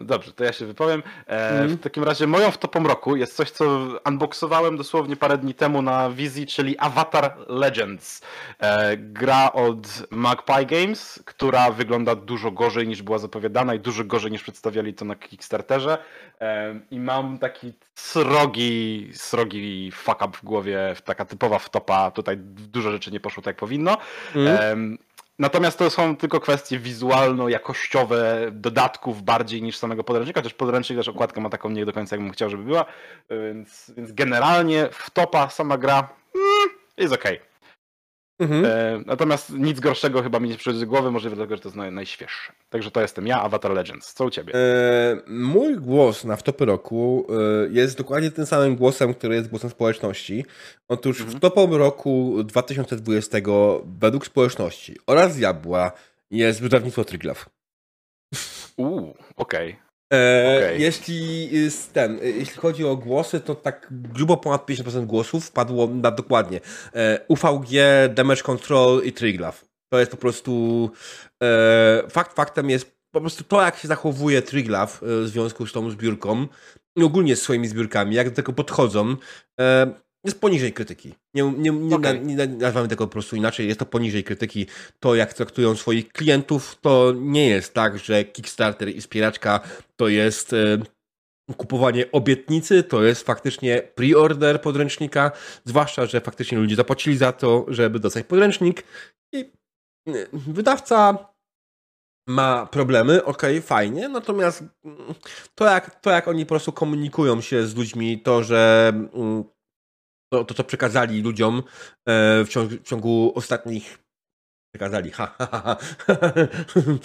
Dobrze, to ja się wypowiem. E, mm. W takim razie moją wtopą roku jest coś, co unboxowałem dosłownie parę dni temu na wizji, czyli Avatar Legends. E, gra od Magpie Games, która wygląda dużo gorzej niż była zapowiadana i dużo gorzej niż przedstawiali to na Kickstarterze. E, I mam taki srogi, srogi fuck up w głowie, taka typowa wtopa. Tutaj dużo rzeczy nie poszło tak jak powinno. Mm. Natomiast to są tylko kwestie wizualno-jakościowe dodatków bardziej niż samego podręcznika, chociaż podręcznik też okładkę ma taką nie do końca jakbym chciał, żeby była, więc, więc generalnie w topa sama gra mm, jest okej. Okay. Mhm. E, natomiast nic gorszego chyba mi nie przychodzi do głowy, możliwe dlatego, że to jest naj, najświeższe. Także to jestem ja, Avatar Legends. Co u ciebie? E, mój głos na wtopy roku e, jest dokładnie tym samym głosem, który jest głosem społeczności. Otóż mhm. w topom roku 2020 według społeczności oraz Diabła jest wydawnictwo Triglav. Uuu, okej. Okay. E, okay. Jeśli ten, jeśli chodzi o głosy, to tak grubo ponad 50% głosów padło na dokładnie e, UVG, Damage Control i Triglav. To jest po prostu e, fakt faktem jest po prostu to, jak się zachowuje Triglav e, w związku z tą zbiórką i ogólnie z swoimi zbiórkami, jak do tego podchodzą. Jest poniżej krytyki. Nie, nie, nie, okay. nie, nazywamy tego po prostu inaczej, jest to poniżej krytyki. To, jak traktują swoich klientów, to nie jest tak, że Kickstarter i spieraczka to jest e, kupowanie obietnicy, to jest faktycznie pre-order podręcznika, zwłaszcza, że faktycznie ludzie zapłacili za to, żeby dostać podręcznik i e, wydawca ma problemy, ok, fajnie, natomiast mm, to jak, to jak oni po prostu komunikują się z ludźmi, to, że mm, to, to co przekazali ludziom e, w ciągu, w ciągu ostatnich przekazali. Ha, ha, ha,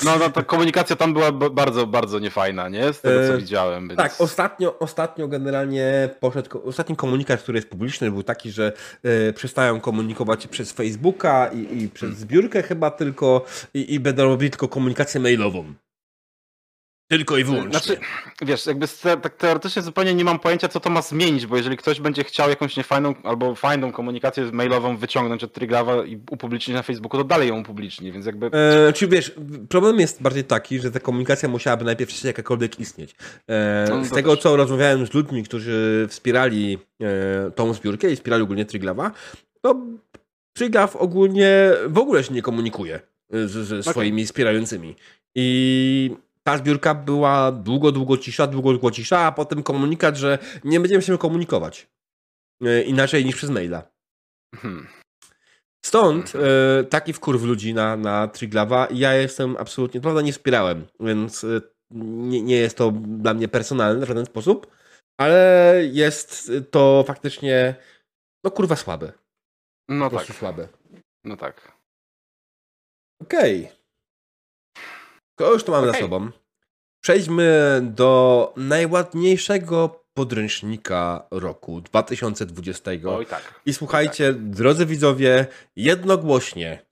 no, no, ta komunikacja tam była bardzo, bardzo niefajna, nie? Z tego, co e, widziałem. Więc... Tak, ostatnio, ostatnio generalnie poszedł, ostatni komunikat, który jest publiczny, był taki, że e, przestają komunikować przez Facebooka i, i przez zbiórkę chyba tylko i, i będą robili tylko komunikację mailową. Tylko i wyłącznie. Znaczy, wiesz, jakby tak teoretycznie zupełnie nie mam pojęcia, co to ma zmienić, bo jeżeli ktoś będzie chciał jakąś niefajną albo fajną komunikację mailową wyciągnąć od Triglawa i upublicznić na Facebooku, to dalej ją upubliczni, więc jakby... E, czy wiesz, problem jest bardziej taki, że ta komunikacja musiałaby najpierw wcześniej jakakolwiek istnieć. E, no, z tego, też. co rozmawiałem z ludźmi, którzy wspierali e, tą zbiórkę i wspierali ogólnie Triglawa, to Triglav ogólnie w ogóle się nie komunikuje z, ze swoimi okay. wspierającymi. I ta zbiórka była długo, długo cisza, długo, długo cisza, a potem komunikat, że nie będziemy się komunikować. E, inaczej niż przez maila. Hmm. Stąd e, taki wkurw ludzi na, na Triglawa. Ja jestem absolutnie, prawda, nie wspierałem, więc e, nie, nie jest to dla mnie personalne w żaden sposób, ale jest to faktycznie, no kurwa, słabe. No po tak. słabe. No tak. Okej. Okay. Kogo już to mamy okay. za sobą? Przejdźmy do najładniejszego podręcznika roku 2020. Oj, tak. I słuchajcie, tak. drodzy widzowie, jednogłośnie,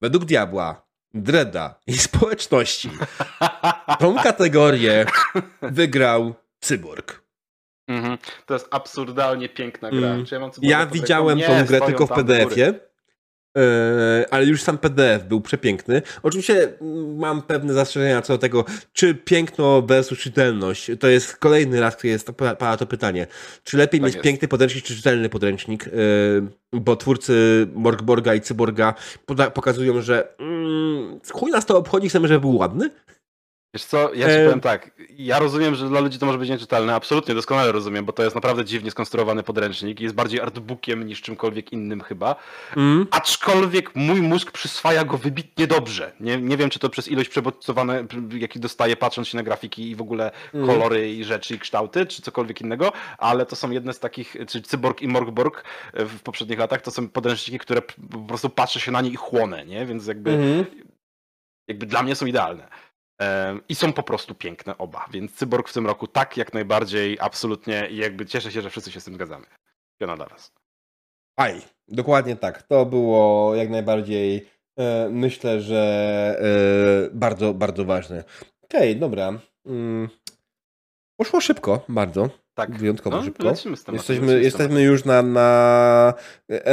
według diabła, Dreda i *laughs* społeczności, tą kategorię wygrał Cyborg. Mm -hmm. To jest absurdalnie piękna gra. Mm. ja, ja widziałem tą grę tylko w PDF-ie. E, ale już sam PDF był przepiękny. Oczywiście mam pewne zastrzeżenia co do tego, czy piękno versus czytelność. To jest kolejny raz, który jest pada to pytanie. Czy lepiej tak mieć jest. piękny podręcznik, czy czytelny podręcznik? E, bo twórcy Morgborga i Cyborga pokazują, że mm, chuj nas to obchodzi, chcemy, żeby był ładny. Wiesz co, ja ci e... powiem tak, ja rozumiem, że dla ludzi to może być nieczytelne, absolutnie, doskonale rozumiem, bo to jest naprawdę dziwnie skonstruowany podręcznik i jest bardziej artbookiem niż czymkolwiek innym chyba, mm. aczkolwiek mój mózg przyswaja go wybitnie dobrze. Nie, nie wiem, czy to przez ilość przebodźcowane, jaki dostaję patrząc się na grafiki i w ogóle mm. kolory i rzeczy i kształty, czy cokolwiek innego, ale to są jedne z takich, czy Cyborg i Morgborg w poprzednich latach, to są podręczniki, które po prostu patrzę się na nie i chłonę, nie? Więc jakby, mm. jakby dla mnie są idealne. I są po prostu piękne oba, więc Cyborg w tym roku tak, jak najbardziej, absolutnie i jakby cieszę się, że wszyscy się z tym zgadzamy. Piona dla was. Aj, dokładnie tak. To było jak najbardziej, e, myślę, że e, bardzo, bardzo ważne. Okej, okay, dobra. Mm. Poszło szybko, bardzo. Tak. Wyjątkowo no, szybko. Jesteśmy, jesteśmy już na, na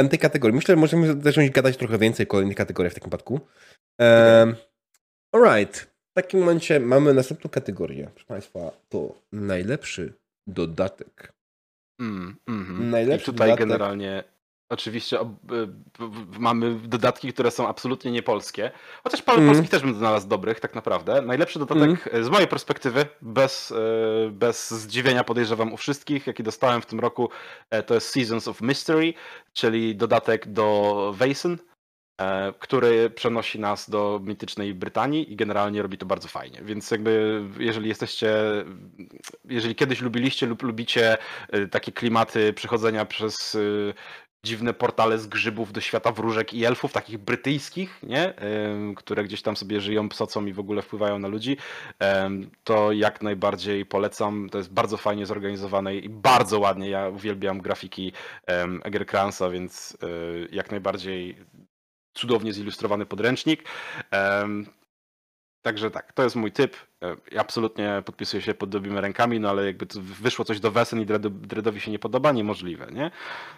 MT kategorii. Myślę, że możemy zacząć gadać trochę więcej o kolejnych kategoriach w takim przypadku. Um, alright. W takim momencie mamy następną kategorię. Proszę Państwa, to najlepszy dodatek. Mm, mm, najlepszy I tutaj dodatek... generalnie oczywiście ob, mamy dodatki, które są absolutnie niepolskie. Chociaż parę mm. polskich też bym znalazł dobrych, tak naprawdę. Najlepszy dodatek mm. z mojej perspektywy, bez, e, bez zdziwienia podejrzewam u wszystkich, jaki dostałem w tym roku, to jest Seasons of Mystery, czyli dodatek do Vason który przenosi nas do mitycznej Brytanii i generalnie robi to bardzo fajnie. Więc jakby jeżeli jesteście, jeżeli kiedyś lubiliście lub lubicie e, takie klimaty przechodzenia przez e, dziwne portale z grzybów do świata wróżek i elfów, takich brytyjskich, nie? które gdzieś tam sobie żyją, psocą i w ogóle wpływają na ludzi, to jak najbardziej polecam. To jest bardzo fajnie zorganizowane i bardzo ładnie. Ja uwielbiam grafiki Egerkransa, więc jak najbardziej cudownie zilustrowany podręcznik. Także tak, to jest mój typ. Ja absolutnie podpisuję się pod dobrymi rękami, no ale jakby wyszło coś do Wesen i Dreadowi się nie podoba, niemożliwe, nie?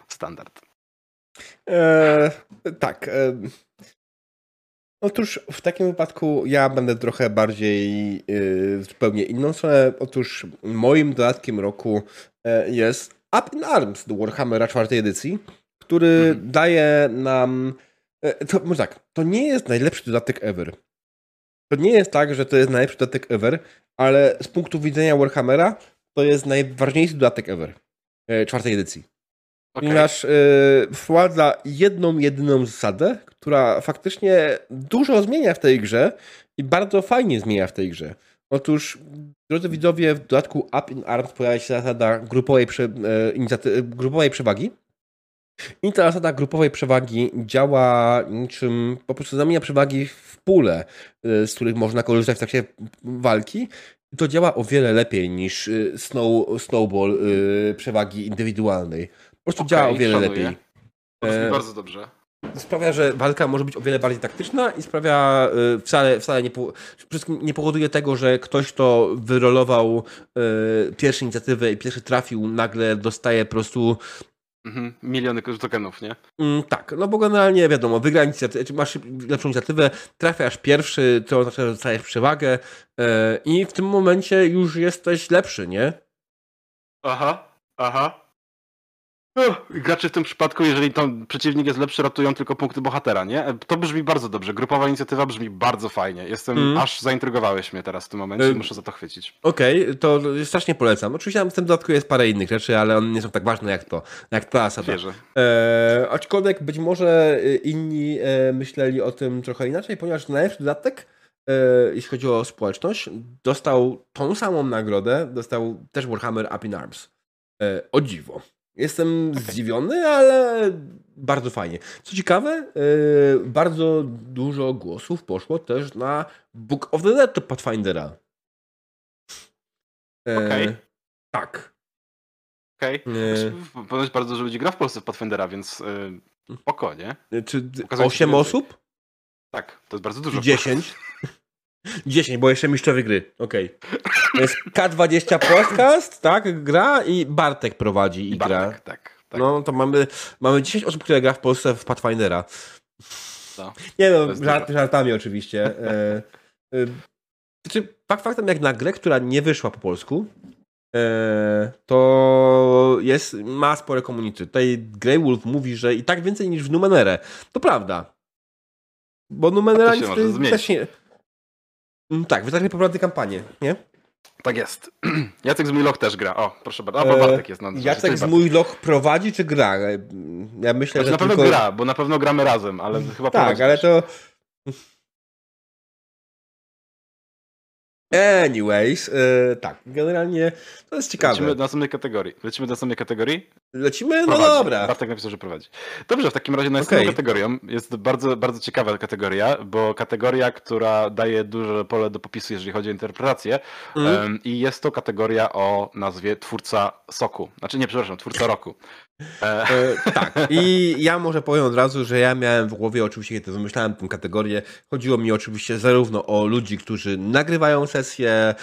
Standard. E, tak. E, otóż w takim wypadku ja będę trochę bardziej e, zupełnie inną stronę. Otóż moim dodatkiem roku e, jest Up in Arms do Warhammera czwartej edycji, który mhm. daje nam. E, to, może tak, to nie jest najlepszy dodatek ever. To nie jest tak, że to jest najlepszy dodatek ever, ale z punktu widzenia Warhammera to jest najważniejszy dodatek ever e, czwartej edycji. Okay. Ponieważ y, wprowadza jedną, jedyną zasadę, która faktycznie dużo zmienia w tej grze i bardzo fajnie zmienia w tej grze. Otóż, drodzy widzowie, w dodatku Up in Arms pojawia się zasada grupowej, prze, e, grupowej przewagi. I ta zasada grupowej przewagi działa niczym, po prostu zamienia przewagi w pule, e, z których można korzystać w trakcie walki. I to działa o wiele lepiej niż e, snow, snowball przewagi indywidualnej. Po prostu okay, działa o wiele szanuję. lepiej. E, bardzo dobrze. Sprawia, że walka może być o wiele bardziej taktyczna i sprawia y, wcale, wcale nie, nie powoduje tego, że ktoś, kto wyrolował y, pierwszą inicjatywę i pierwszy trafił, nagle dostaje po prostu Mhm, miliony tokenów, nie? Mm, tak, no bo generalnie wiadomo, wygra inicjatywę, masz lepszą inicjatywę, trafiasz pierwszy, to oznacza, że dostajesz przewagę yy, i w tym momencie już jesteś lepszy, nie? Aha, aha. Gracze w tym przypadku, jeżeli tam przeciwnik jest lepszy, ratują tylko punkty bohatera, nie? To brzmi bardzo dobrze. Grupowa inicjatywa brzmi bardzo fajnie. Jestem, mm. aż zaintrygowałeś mnie teraz w tym momencie i muszę za to chwycić. Okej, okay, to strasznie polecam. Oczywiście w tym dodatku jest parę innych rzeczy, ale one nie są tak ważne jak to, jak ta zasada. Wierzę. E, aczkolwiek być może y, inni e, myśleli o tym trochę inaczej, ponieważ najlepszy dodatek e, jeśli chodzi o społeczność, dostał tą samą nagrodę, dostał też Warhammer Up in Arms. E, o dziwo. Jestem okay. zdziwiony, ale bardzo fajnie. Co ciekawe, yy, bardzo dużo głosów poszło też na Book of the Dead Pathfindera. Yy, Okej. Okay. Tak. Okej. Okay. Yy. Ponoć bardzo dużo ludzi gra w Polsce w Pathfindera, więc yy, spokojnie. Czy 8 osób? Tak, to jest bardzo dużo. 10? *laughs* 10, bo jeszcze mistrzowie gry. Okej. Okay. To jest K20 Podcast, tak? Gra i Bartek prowadzi i, I gra. Bartek, tak, tak. No to mamy, mamy 10 osób, które gra w Polsce w Pathfindera. No, nie no, żart, żartami oczywiście. E, e, znaczy, fakt faktem jak na grę, która nie wyszła po polsku, e, to jest, ma spore community. Tutaj Grey Wolf mówi, że i tak więcej niż w Numenere. To prawda. Bo Numenera też nie... Mm, tak, wystarczy poprowadzić kampanię, nie? Tak jest. *clears throat* Jacek z mój loch też gra. O, proszę bardzo. A, Bartek jest na Jacek z mój loch prowadzi czy gra? Ja myślę, znaczy, że na tylko... pewno gra, bo na pewno gramy razem, ale chyba Tak, ale to Anyways, yy, tak, generalnie to jest ciekawe. Lecimy do następnej kategorii. Lecimy do następnej kategorii? Lecimy? No prowadzi. dobra. Bartek napisał, że prowadzi. Dobrze, w takim razie następną okay. kategorią jest bardzo, bardzo ciekawa kategoria, bo kategoria, która daje duże pole do popisu, jeżeli chodzi o interpretację mm. i jest to kategoria o nazwie twórca soku. Znaczy nie, przepraszam, twórca roku. E, tak. I ja może powiem od razu, że ja miałem w głowie, oczywiście, kiedy wymyślałem tę kategorię, chodziło mi oczywiście zarówno o ludzi, którzy nagrywają sesje, e,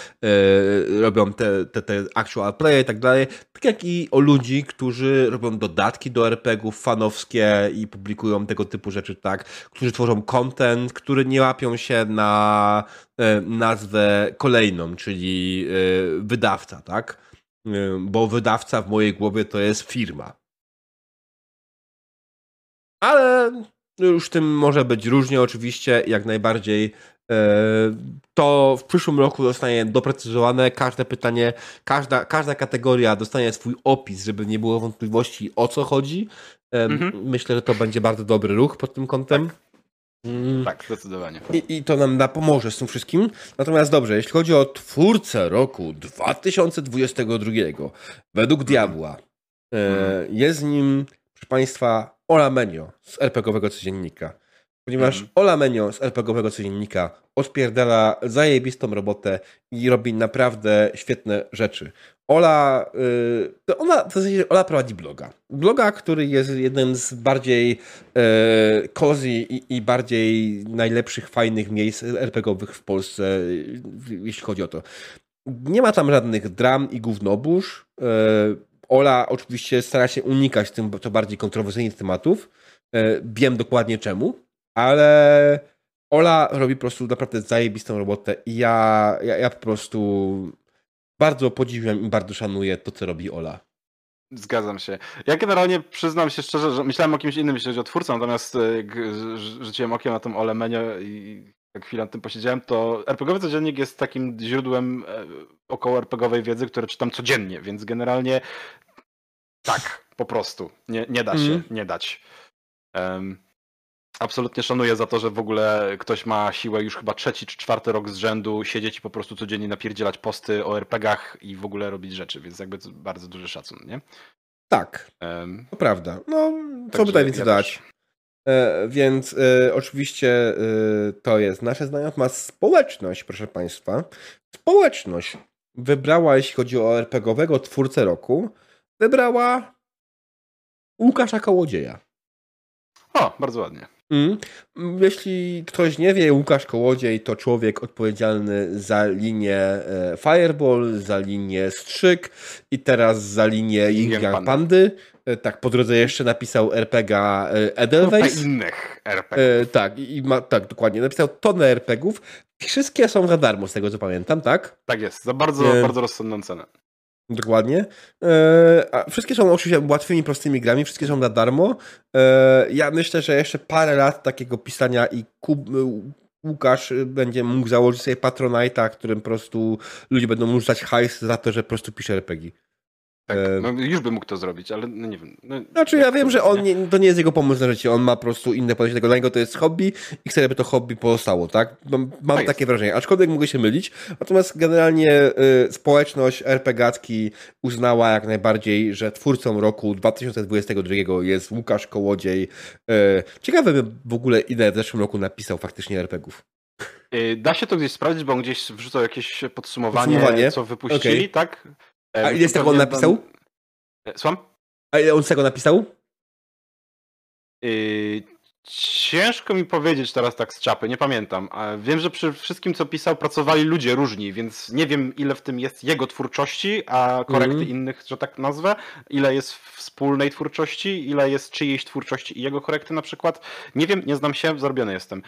robią te, te, te actual play i tak dalej, tak jak i o ludzi, którzy robią dodatki do RPGów fanowskie i publikują tego typu rzeczy, tak, którzy tworzą content, który nie łapią się na e, nazwę kolejną, czyli e, wydawca, tak? E, bo wydawca w mojej głowie to jest firma ale już tym może być różnie oczywiście, jak najbardziej. E, to w przyszłym roku zostanie doprecyzowane. Każde pytanie, każda, każda kategoria dostanie swój opis, żeby nie było wątpliwości o co chodzi. E, mhm. Myślę, że to będzie bardzo dobry ruch pod tym kątem. Tak. Mm. Tak, zdecydowanie. I, I, to nam da pomoże z tym wszystkim. Natomiast dobrze, jeśli chodzi o twórcę roku 2022, według mhm. Diabła, e, mhm. jest nim, proszę Państwa, Ola Menio z RPGowego Codziennika. Ponieważ mm. Ola Menio z RPGowego Codziennika odpierdala zajebistą robotę i robi naprawdę świetne rzeczy. Ola, yy, ona, w zasadzie Ola prowadzi bloga. Bloga, który jest jednym z bardziej yy, cozy i, i, bardziej najlepszych, fajnych miejsc RPGowych w Polsce, yy, jeśli chodzi o to. Nie ma tam żadnych dram i gównobórz. Yy, Ola oczywiście stara się unikać tym to bardziej kontrowersyjnych tematów. E, wiem dokładnie czemu, ale Ola robi po prostu naprawdę zajebistą robotę i ja, ja, ja po prostu bardzo podziwiam i bardzo szanuję to, co robi Ola. Zgadzam się. Ja generalnie przyznam się szczerze, że myślałem o kimś innym, jeśli chodzi o twórcę, natomiast e, jak rzuciłem okiem na tą Olemenię i jak chwilę nad tym posiedziałem, to RPGowy codziennik jest takim źródłem e, około RPGowej wiedzy, które czytam codziennie, więc generalnie tak, po prostu. Nie, nie da się, mm. nie dać. Um, absolutnie szanuję za to, że w ogóle ktoś ma siłę już chyba trzeci czy czwarty rok z rzędu siedzieć i po prostu codziennie napierdzielać posty o RPGach i w ogóle robić rzeczy, więc jakby bardzo duży szacun, nie? Tak, um, to prawda. No, co by tutaj więcej ja dać? E, więc e, oczywiście e, to jest nasze zdanie, natomiast społeczność, proszę Państwa, społeczność wybrała, jeśli chodzi o RPGowego twórcę roku, wybrała Łukasza Kołodzieja. O, bardzo ładnie. Mm. Jeśli ktoś nie wie, Łukasz Kołodziej to człowiek odpowiedzialny za linię e, Fireball, za linię Strzyk i teraz za linię Yin Pandy. E, tak, po drodze jeszcze napisał RPG e, Edelweiss. innych RPG. tak, i ma, tak, dokładnie. Napisał tonę RPGów. Wszystkie są za darmo, z tego co pamiętam, tak? Tak jest, za bardzo, bardzo rozsądną cenę. Dokładnie. E, a wszystkie są oczywiście łatwymi, prostymi grami, wszystkie są na darmo. E, ja myślę, że jeszcze parę lat takiego pisania i Kub, Łukasz będzie mógł założyć sobie Patronite'a, którym po prostu ludzie będą mu rzucać hajs za to, że po prostu pisze RPG. Tak, no już by mógł to zrobić, ale no nie wiem. No, znaczy ja wiem, że on nie, to nie jest jego pomysł na życie, on ma po prostu inne podejście tego, dla niego to jest hobby i chce, żeby to hobby pozostało, tak? Mam, mam tak takie wrażenie, aczkolwiek mogę się mylić, natomiast generalnie y, społeczność RPGatki uznała jak najbardziej, że twórcą roku 2022 jest Łukasz Kołodziej. Y, ciekawe w ogóle ile w zeszłym roku napisał faktycznie RPGów. Y, da się to gdzieś sprawdzić, bo on gdzieś wrzucał jakieś podsumowanie, podsumowanie? co wypuścili, okay. tak? A ile z tego on napisał? E, słucham? A ile on z tego napisał? Yy, ciężko mi powiedzieć teraz tak z czapy, nie pamiętam. Wiem, że przy wszystkim, co pisał, pracowali ludzie różni, więc nie wiem, ile w tym jest jego twórczości, a korekty mm. innych, że tak nazwę, ile jest wspólnej twórczości, ile jest czyjejś twórczości i jego korekty na przykład. Nie wiem, nie znam się, zarobiony jestem.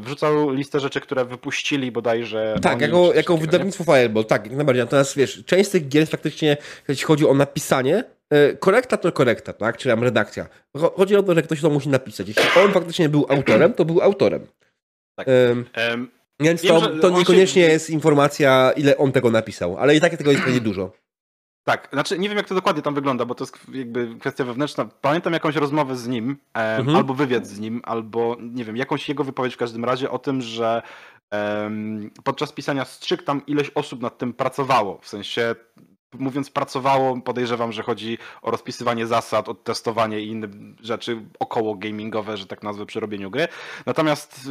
Wrzucał listę rzeczy, które wypuścili bodajże. Tak, jako, jako wydawnictwo Fireball, tak, jak najbardziej. Natomiast wiesz, część z tych gier faktycznie, jeśli chodzi o napisanie, korekta to korekta, tak? Czy tam redakcja. Chodzi o to, że ktoś to musi napisać. Jeśli on faktycznie był autorem, to był autorem. Tak. Um, um, więc wiem, to, to niekoniecznie się... jest informacja, ile on tego napisał, ale i tak tego jest pewnie dużo. Tak, znaczy nie wiem jak to dokładnie tam wygląda, bo to jest jakby kwestia wewnętrzna. Pamiętam jakąś rozmowę z nim, e, mhm. albo wywiad z nim, albo nie wiem, jakąś jego wypowiedź w każdym razie o tym, że e, podczas pisania strzyk tam ileś osób nad tym pracowało. W sensie mówiąc pracowało, podejrzewam, że chodzi o rozpisywanie zasad, odtestowanie i inne rzeczy około gamingowe, że tak nazwę, przy robieniu gry. Natomiast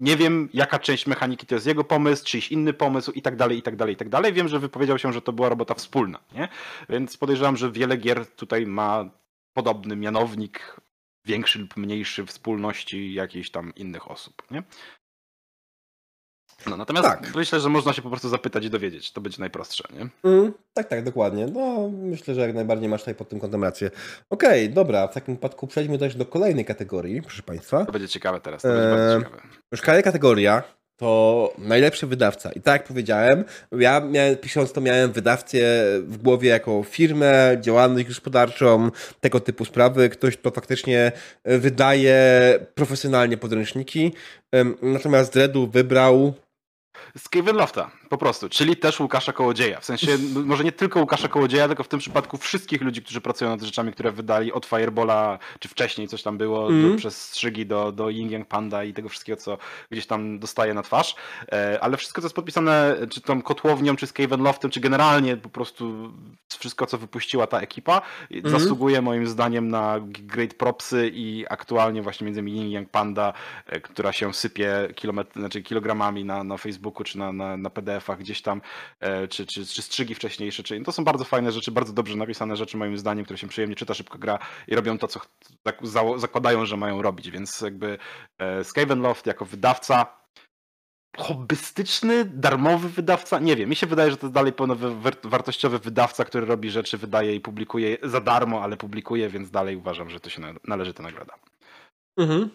nie wiem, jaka część mechaniki to jest jego pomysł, czyjś inny pomysł i tak dalej, i tak dalej, i tak dalej. Wiem, że wypowiedział się, że to była robota wspólna, nie? Więc podejrzewam, że wiele gier tutaj ma podobny mianownik, większy lub mniejszy wspólności jakichś tam innych osób, nie? No, natomiast tak. myślę, że można się po prostu zapytać i dowiedzieć. To będzie najprostsze, nie? Mm, tak, tak, dokładnie. No, myślę, że jak najbardziej masz tutaj pod tym kątem rację. Okej, okay, dobra, w takim wypadku przejdźmy też do kolejnej kategorii, proszę Państwa. To będzie ciekawe teraz, to będzie eee, bardzo ciekawe. Już kolejna kategoria to najlepszy wydawca. I tak jak powiedziałem, ja miałem, pisząc to miałem wydawcę w głowie jako firmę, działalność gospodarczą, tego typu sprawy. Ktoś, kto faktycznie wydaje profesjonalnie podręczniki. Natomiast Dredu wybrał z Lofta, po prostu, czyli też Łukasza Kołodzieja. W sensie, może nie tylko Łukasza Kołodzieja, tylko w tym przypadku wszystkich ludzi, którzy pracują nad rzeczami, które wydali od Firebola, czy wcześniej coś tam było, mm. do, mhm. przez strzygi do, do Ying Yang Panda i tego wszystkiego, co gdzieś tam dostaje na twarz. E, ale wszystko, co jest podpisane, czy tą kotłownią, czy z Loftem, czy generalnie po prostu wszystko, co wypuściła ta ekipa, mm. zasługuje moim zdaniem na great propsy i aktualnie właśnie między innymi Ying Yang Panda, e, która się sypie kilometr, znaczy kilogramami na, na Facebooku, czy na, na, na PDF-ach gdzieś tam, e, czy, czy, czy strzygi wcześniejsze, czy to są bardzo fajne rzeczy, bardzo dobrze napisane rzeczy moim zdaniem, które się przyjemnie czyta, szybko gra i robią to, co zakładają, że mają robić, więc jakby e, Skavenloft jako wydawca hobbystyczny, darmowy wydawca? Nie wiem, mi się wydaje, że to jest dalej pełnowartościowy wydawca, który robi rzeczy, wydaje i publikuje za darmo, ale publikuje, więc dalej uważam, że to się należy ta nagroda. Mhm.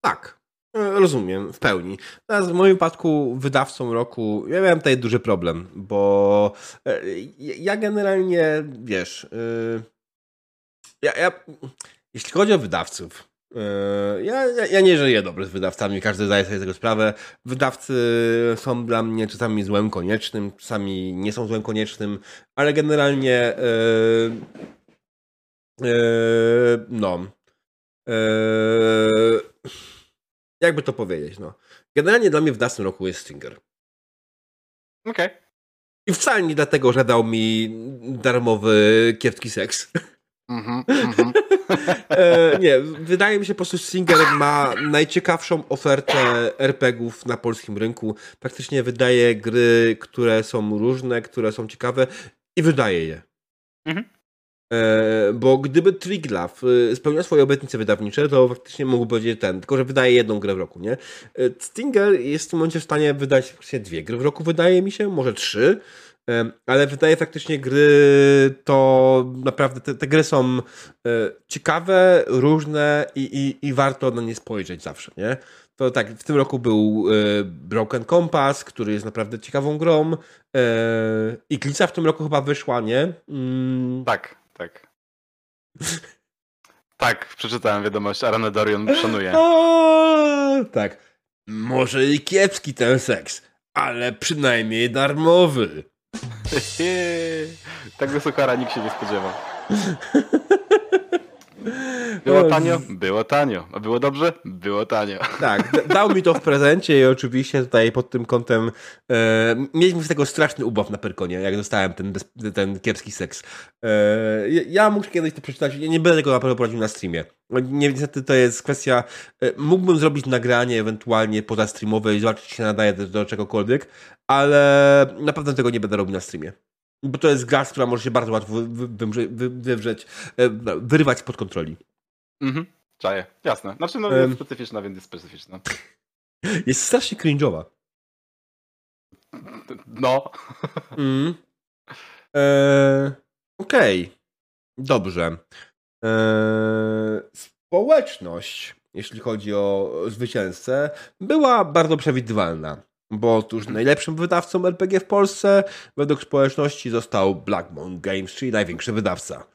Tak, rozumiem, w pełni. Natomiast w moim wypadku wydawcą roku, ja miałem tutaj duży problem, bo e, ja generalnie, wiesz, e, ja, ja jeśli chodzi o wydawców, ja, ja, ja, nie żyję dobrze z wydawcami, każdy zdaje sobie z tego sprawę. Wydawcy są dla mnie czasami złem koniecznym, czasami nie są złem koniecznym, ale generalnie no jakby to powiedzieć, no. Generalnie dla mnie w następnym roku jest Stinger. Okej. Okay. I wcale nie dlatego, że dał mi darmowy kiepski seks. Mm-hmm, mm-hmm. *laughs* e, nie, wydaje mi się po prostu Stinger ma najciekawszą ofertę RPGów na polskim rynku. Praktycznie wydaje gry, które są różne, które są ciekawe i wydaje je. Mm-hmm. E, bo gdyby Triglav e, spełniał swoje obietnice wydawnicze, to faktycznie mógłby powiedzieć ten, tylko że wydaje jedną grę w roku, nie? E, Stinger jest w tym momencie w stanie wydać się dwie gry w roku, wydaje mi się, może trzy, ale wydaje faktycznie gry, to naprawdę te, te gry są ciekawe, różne i, i, i warto na nie spojrzeć zawsze, nie? To tak, w tym roku był Broken Compass, który jest naprawdę ciekawą grą. I Glica w tym roku chyba wyszła, nie? Mm. Tak tak. tak, przeczytałem wiadomość. Arane Dorion szanuje. tak. Może i kiepski ten seks, ale przynajmniej darmowy. Tego suchara nikt się nie spodziewał. *laughs* Było tanio? Było tanio. A było dobrze? Było tanio. *laughs* Tak, dał mi to w prezencie i oczywiście tutaj pod tym kątem e, mieliśmy z tego straszny ubaw na Perkonie, jak dostałem ten, ten kiepski seks. E, ja muszę kiedyś to przeczytać, ja nie będę tego na pewno prowadził na streamie. Nie, niestety to jest kwestia, e, mógłbym zrobić nagranie ewentualnie poza streamowe i zobaczyć, czy się nadaje do, do czegokolwiek, ale na pewno tego nie będę robił na streamie. Bo to jest gra, która może się bardzo łatwo wywrzeć, e, wyrywać spod kontroli. Mhm, czaję, jasne. Znaczy, no jest specyficzna, więc jest specyficzna. Jest strasznie cringe'owa. No. Mm. E, Okej. Dobrze. E, społeczność, jeśli chodzi o zwycięzcę, była bardzo przewidywalna. Bo otóż najlepszym wydawcą RPG w Polsce według społeczności został Blackmon Games, czyli największy wydawca.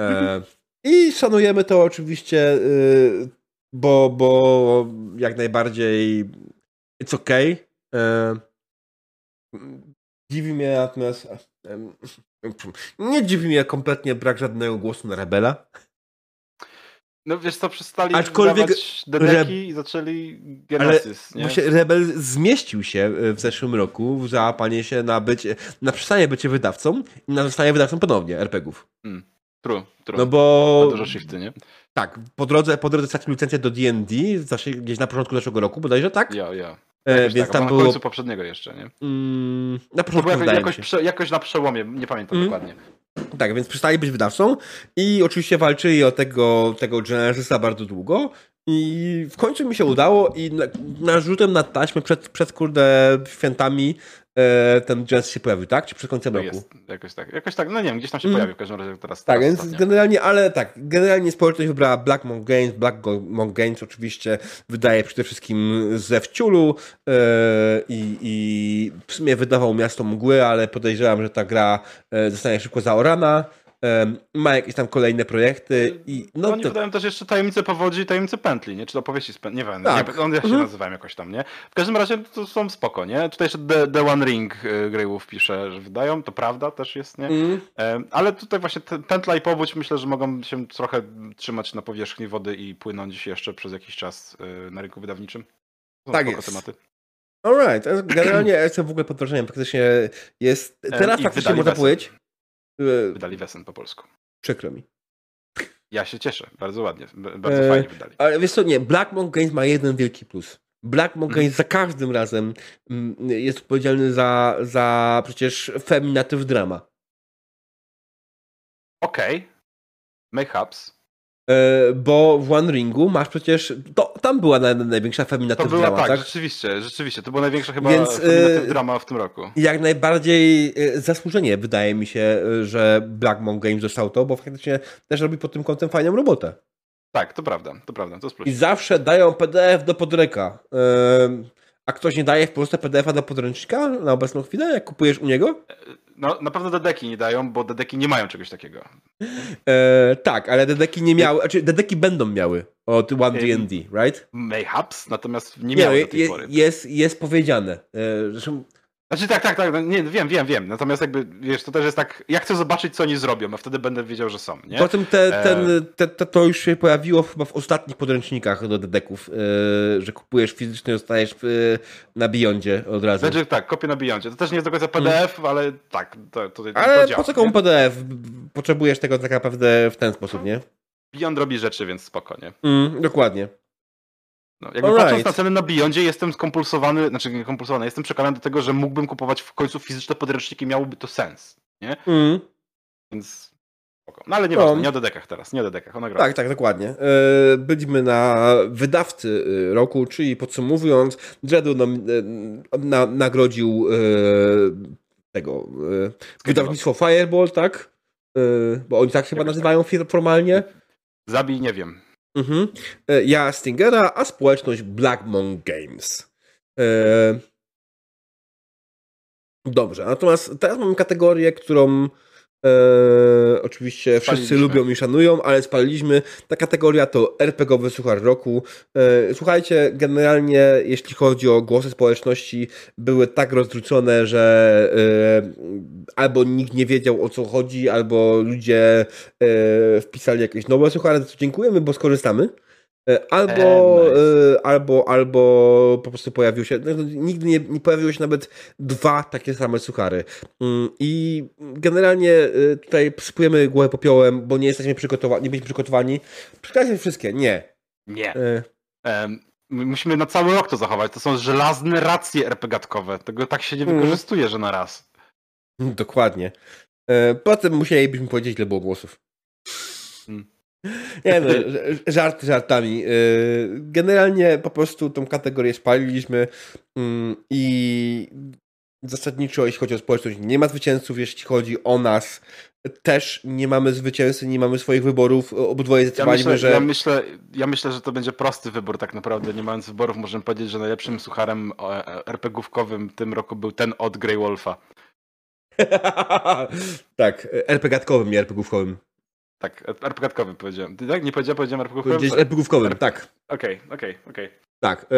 E, mhm. I szanujemy to oczywiście, y, bo, bo jak najbardziej it's okay. E, dziwi mnie natomiast. Nie dziwi mnie kompletnie brak żadnego głosu na Rebela. No wiesz co, przestali Aczkolwiek Dedeki Re... i zaczęli Genesis, ale nie? Rebel zmieścił się e, w zeszłym roku w załapanie się na bycie, na przestanie bycie wydawcą i na zostanie wydawcą ponownie RPGów. Hmm. True, true. No bo... dużo shifty, nie? Tak, po drodze, po drodze stracił licencję do D&D, gdzieś na początku zeszłego roku bodajże, tak? Ja, ja. E, więc tak, tam na było... końcu poprzedniego jeszcze, nie? Mm, na początku jakoś, jakoś, prze, jakoś na przełomie, nie pamiętam mm. dokładnie. Tak, więc przestali być wydawcą i oczywiście walczyli o tego, tego Genesisa bardzo długo i w końcu mi się udało i narzutem na taśmę przed, przed kurde świętami ten Genesis się pojawił, tak? Czy przed końcem no roku? Jest, jakoś tak, jakoś tak, no nie wiem, gdzieś tam się mm. pojawił w każdym razie teraz. Tak, teraz więc generalnie, ale tak, generalnie społeczność wybrała Black Monk Games, Black Monk Games oczywiście wydaje przede wszystkim ze wciulu e, i, i w sumie wydawał Miasto Mgły, ale podejrzewam, że ta gra e, zostanie szybko zaorana ma jakieś tam kolejne projekty i no Oni to... wydają też jeszcze tajemnice powodzi i tajemnice pętli, nie? Czy to opowieści z pętli, nie wiem, tak. nie, on ja się mhm. nazywałem jakoś tam, nie? W każdym razie to są spoko, nie? Tutaj jeszcze The, The One Ring y, Greywolf pisze, że wydają, to prawda też jest, nie? Mm. Ale tutaj właśnie pętla i powódź myślę, że mogą się trochę trzymać na powierzchni wody i płynąć jeszcze przez jakiś czas y, na rynku wydawniczym. Są tak jest. tematy. Alright, generalnie *clears throat* jestem w ogóle pod wrażeniem, praktycznie jest, teraz faktycznie można powiedzieć, E, wydali Wesen po polsku. Przykro mi. Ja się cieszę, bardzo ładnie, bardzo e, fajnie wydali. Ale wiesz co, nie, Black Monk Games ma jeden wielki plus. Black Monk Games mm. za każdym razem mm, jest odpowiedzialny za, za przecież feminatyw drama. Okej. Okay. Mayhaps. E, bo w One Ringu masz przecież. To, tam była największa feminatywna drama. Tak, tak, rzeczywiście, rzeczywiście. To była największa chyba Więc, e, drama w tym roku. Jak najbardziej e, zasłużenie wydaje mi się, że Black Monk Games dostał to, bo faktycznie też robi pod tym kątem fajną robotę. Tak, to prawda, to prawda, to jest plus. I zawsze dają PDF do podręka. Ehm, a ktoś nie daje w Polsce PDF-a do podręcznika na obecną chwilę, jak kupujesz u niego? No, na pewno dedeki nie dają, bo dedeki nie mają czegoś takiego. E, tak, ale dedeki nie miały, znaczy dedeki będą miały od One D&D, right? Mayhaps, natomiast nie Nie, miały no, do tej je, pory. jest, jest powiedziane. E, zresztą Znaczy tak, tak, tak, no, nie, wiem, wiem, wiem. Natomiast jakby, wiesz, to też jest tak, ja chcę zobaczyć, co oni zrobią, a wtedy będę wiedział, że są, nie? Potem te, E. ten, te, te, to już się pojawiło chyba w ostatnich podręcznikach do dedeków, e, że kupujesz fizycznie, dostajesz w, na Beyondzie od razu. Będzie tak, kopię na Beyondzie. To też nie jest do końca PDF, ale tak, to, to, to. Ale działa, po co komu nie? PDF? Potrzebujesz tego tak naprawdę w ten sposób, nie? Beyond robi rzeczy, więc spokojnie. Mm, dokładnie. No, jakby Alright. patrząc na ceny na Beyondzie, jestem skompulsowany, znaczy nie kompulsowany, jestem przekonany do tego, że mógłbym kupować w końcu fizyczne podręczniki, miałoby to sens, nie? Mm, Więc. No ale nieważne, No. nie o dedekach teraz, nie o dedekach, o nagrodach. tak, tak, dokładnie. E, byliśmy na wydawcy e, roku, czyli podsumowując, Dreadu nam, e, na, nagrodził e, tego wydawnictwo Fireball, tak? Bo oni tak chyba tak. nazywają formalnie. Zabij, nie wiem. Mhm. E, Ja Stingera, a społeczność Black Monk Games. E... Dobrze, natomiast teraz mamy kategorię, którą e, oczywiście wszyscy Spaliliśmy. lubią i szanują, ale spaliliśmy. Ta kategoria to RPGowy Suchar Roku. E, słuchajcie, generalnie jeśli chodzi o głosy społeczności, były tak rozrzucone, że e, albo nikt nie wiedział o co chodzi, albo ludzie e, wpisali jakieś nowe suchary, za co dziękujemy, bo skorzystamy. E, Albo, E, nice. e, albo, albo po prostu pojawił się, no, nigdy nie, nie pojawiły się nawet dwa takie same suchary. Mm, I generalnie e, tutaj sypujemy głowę popiołem, bo nie jesteśmy przygotowani, nie byliśmy przygotowani. Przeczytajcie wszystkie, nie. Nie. E, my musimy na cały rok to zachować. To są żelazne racje RPGatkowe. Tego tak się nie Mhm. wykorzystuje, że na raz. Dokładnie. E, Potem musielibyśmy powiedzieć, ile było głosów. Nie no, żarty żartami. E, Generalnie po prostu tą kategorię spaliliśmy mm, i zasadniczo, jeśli chodzi o społeczność, nie ma zwycięzców, jeśli chodzi o nas. Też nie mamy zwycięzcy, nie mamy swoich wyborów. Obydwoje Ja zdecydowaliśmy, myślę, że. ja, myślę, ja myślę, że to będzie prosty wybór tak naprawdę. Nie mając wyborów, możemy powiedzieć, że najlepszym sucharem e, RPG-ówkowym w tym roku był ten od Grey Wolfa. *laughs* tak, RPG-tkowym, nie RPG-ówkowym. Tak, RPG-tkowym powiedziałem. Ty tak? Nie powiedziałem, powiedziałem? Powiedziałeś RPG-ówkowym, tak. Okej, okej, okej. Tak, e,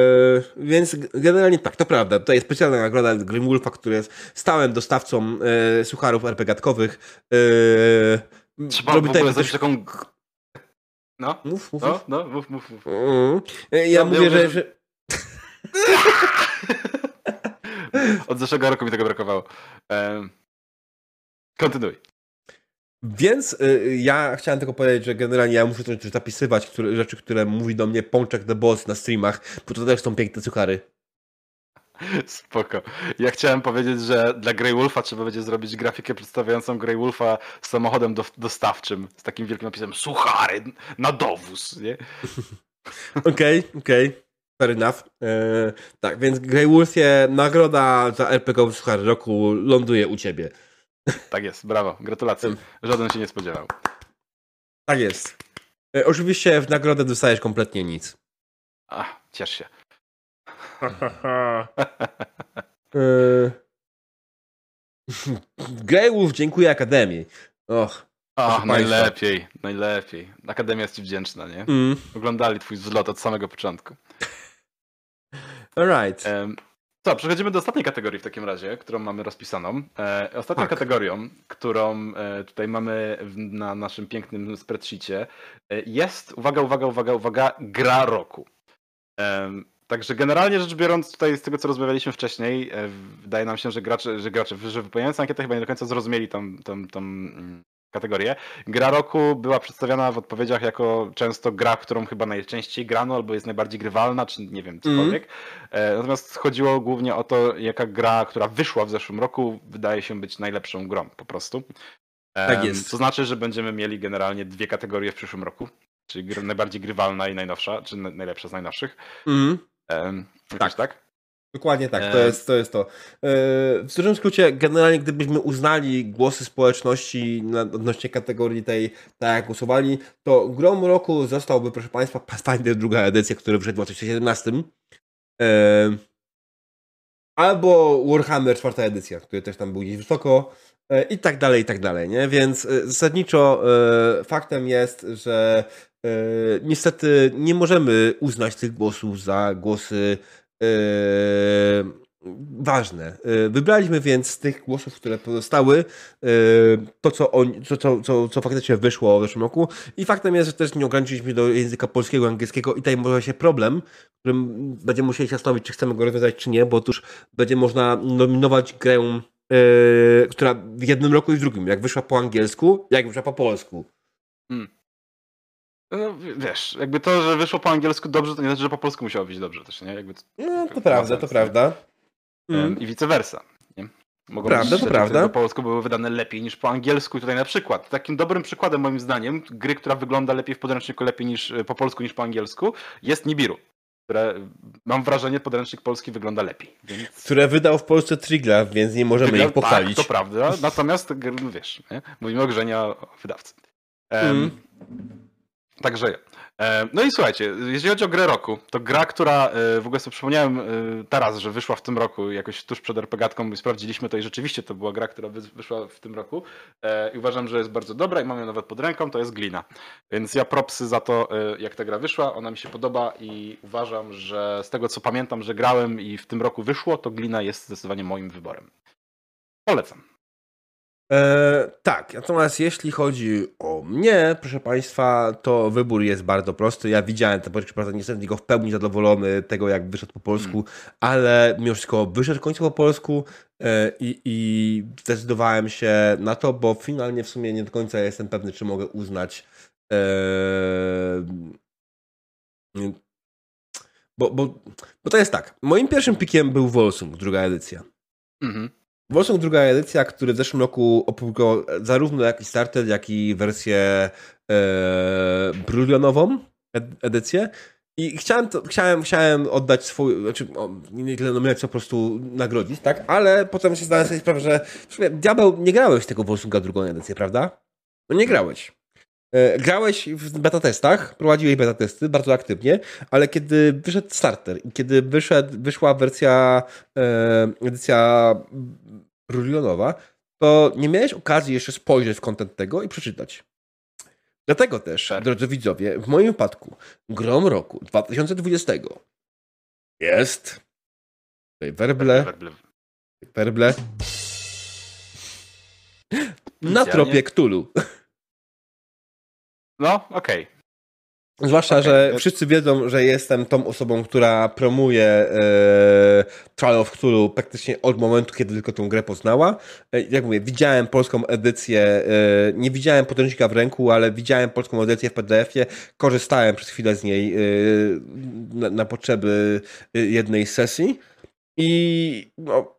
więc generalnie tak, to prawda. Tutaj jest specjalna nagroda od Grimwolfa, który jest stałym dostawcą e, sucharów RPG-tkowych. E, Trzeba robi w ogóle zrobić taką... No, Mów, mów, no, mów. no, mów, mów, mów. Mm. E, Ja No, mówię, ja że... że... *laughs* Od zeszłego roku mi tego brakowało. Kontynuuj. Więc e, ja chciałem tylko powiedzieć, że generalnie ja muszę coś zapisywać, które, rzeczy, które mówi do mnie Pączek the Boss na streamach, bo to też są piękne suchary. *laughs* Spoko. Ja chciałem powiedzieć, że dla Grey Wolfa trzeba będzie zrobić grafikę przedstawiającą Grey Wolfa z samochodem do, dostawczym, z takim wielkim napisem suchary na dowóz, nie? *laughs* Okej, okej. Fair enough. E, tak, więc Grey Wolfie, nagroda za RPG Suchar Roku ląduje u ciebie. Tak jest, brawo, gratulacje. Żaden się nie spodziewał. Tak jest. E, oczywiście w nagrodę dostajesz kompletnie nic. Ach, ciesz się. e... Grey Wolf dziękuję Akademii. Och. Ach, państwa. najlepiej, najlepiej. Akademia jest ci wdzięczna, nie? Mm. Oglądali twój zlot od samego początku. Alright. Em, Co, przechodzimy do ostatniej kategorii w takim razie, którą mamy rozpisaną. E, ostatnią Tak. kategorią, którą e, tutaj mamy w, na naszym pięknym spreadsheetie e, jest, uwaga, uwaga, uwaga, uwaga, gra roku. Em, Także generalnie rzecz biorąc, tutaj z tego co rozmawialiśmy wcześniej, e, wydaje nam się, że gracze, że gracze, że wypełniając ankietę chyba nie do końca zrozumieli tą, tą, tą mm, kategorię. Gra roku była przedstawiana w odpowiedziach jako często gra, którą chyba najczęściej grano, albo jest najbardziej grywalna, czy nie wiem, cokolwiek. E, Natomiast chodziło głównie o to, jaka gra, która wyszła w zeszłym roku, wydaje się być najlepszą grą po prostu. Tak jest. To znaczy, że będziemy mieli generalnie dwie kategorie w przyszłym roku, czyli najbardziej grywalna i najnowsza, czy na- najlepsza z najnowszych. Mm. Tak. tak? Dokładnie tak, to jest to. Jest to. W dużym skrócie, generalnie gdybyśmy uznali głosy społeczności odnośnie kategorii tej, tak jak głosowali, to grom roku zostałby, proszę Państwa, *laughs* Pathfinder druga edycja, który wszedł w 2017. Albo Warhammer czwarta edycja, który też tam był gdzieś wysoko e, i tak dalej, i tak dalej, nie? Więc e, zasadniczo e, faktem jest, że niestety nie możemy uznać tych głosów za głosy ważne. Wybraliśmy więc z tych głosów, które pozostały, to, co, on, co, co, co, co faktycznie wyszło w zeszłym roku. I faktem jest, że też nie ograniczyliśmy do języka polskiego, angielskiego i tutaj może się problem, którym będziemy musieli się zastanowić, czy chcemy go rozwiązać, czy nie, bo otóż będzie można nominować grę, yy, która w jednym roku i w drugim, jak wyszła po angielsku, jak wyszła po polsku. Hmm. No, wiesz, jakby to, że wyszło po angielsku dobrze, to nie znaczy, że po polsku musiało być dobrze też, nie? Jakby to, no, to prawda, to prawda. Mm. I vice versa. Nie? Mogą prawda, być to prawda. po polsku były wydane lepiej niż po angielsku. Tutaj na przykład, takim dobrym przykładem moim zdaniem, gry, która wygląda lepiej w podręczniku lepiej niż po polsku niż po angielsku, jest Nibiru które mam wrażenie podręcznik polski wygląda lepiej. Więc... Które wydał w Polsce Triglav, więc nie możemy Triglav, ich pochwalić. Tak, to prawda, natomiast wiesz, nie? mówimy o grzenia wydawcy. Um, mm. Także E, no i słuchajcie, jeśli chodzi o grę roku, to gra, która e, w ogóle sobie przypomniałem e, teraz, że wyszła w tym roku, jakoś tuż przed RPGatką i sprawdziliśmy to i rzeczywiście to była gra, która wyszła w tym roku i uważam, że jest bardzo dobra i mam ją nawet pod ręką, to jest Glina. Więc ja propsy za to, jak ta gra wyszła, ona mi się podoba i uważam, że z tego co pamiętam, że grałem i w tym roku wyszło, to Glina jest zdecydowanie moim wyborem. Polecam. E, tak, natomiast jeśli chodzi o mnie, proszę Państwa, to wybór jest bardzo prosty. Ja widziałem ten prawda, nie jestem go w pełni zadowolony tego, jak wyszedł po polsku, hmm. ale mimo wszystko wyszedł w końcu po polsku e, i, i zdecydowałem się na to, bo finalnie w sumie nie do końca jestem pewny, czy mogę uznać e, bo, bo, bo to jest tak. Moim pierwszym pikiem był Volsung, druga edycja. Mhm. Wolsung druga edycja, który w zeszłym roku opublikował zarówno jakiś starter, jak i wersję e, brulionową edycję. I chciałem, to, chciałem, chciałem oddać swój, znaczy o, nie tyle nominację, po prostu nagrodzić, tak? Ale potem się zdałem sobie sprawę, że w sumie, diabeł, nie grałeś tego Wolsunga drugą edycję, prawda? No nie grałeś. E, grałeś w beta testach, prowadziłeś beta testy bardzo aktywnie, ale kiedy wyszedł starter i kiedy wyszedł, wyszła wersja, e, edycja brulionowa, to nie miałeś okazji jeszcze spojrzeć w kontent tego i przeczytać. Dlatego też, tak. drodzy widzowie, w moim wypadku grom roku 2020 jest tutaj werble, werble na tropie Ktulu. No, okej. Okay. Zwłaszcza, okay. że wszyscy wiedzą, że jestem tą osobą, która promuje e, Trial of Cthulhu praktycznie od momentu, kiedy tylko tą grę poznała. E, jak mówię, widziałem polską edycję, e, nie widziałem podręcznika w ręku, ale widziałem polską edycję w PDF-ie, korzystałem przez chwilę z niej e, na, na, potrzeby e, jednej sesji i no,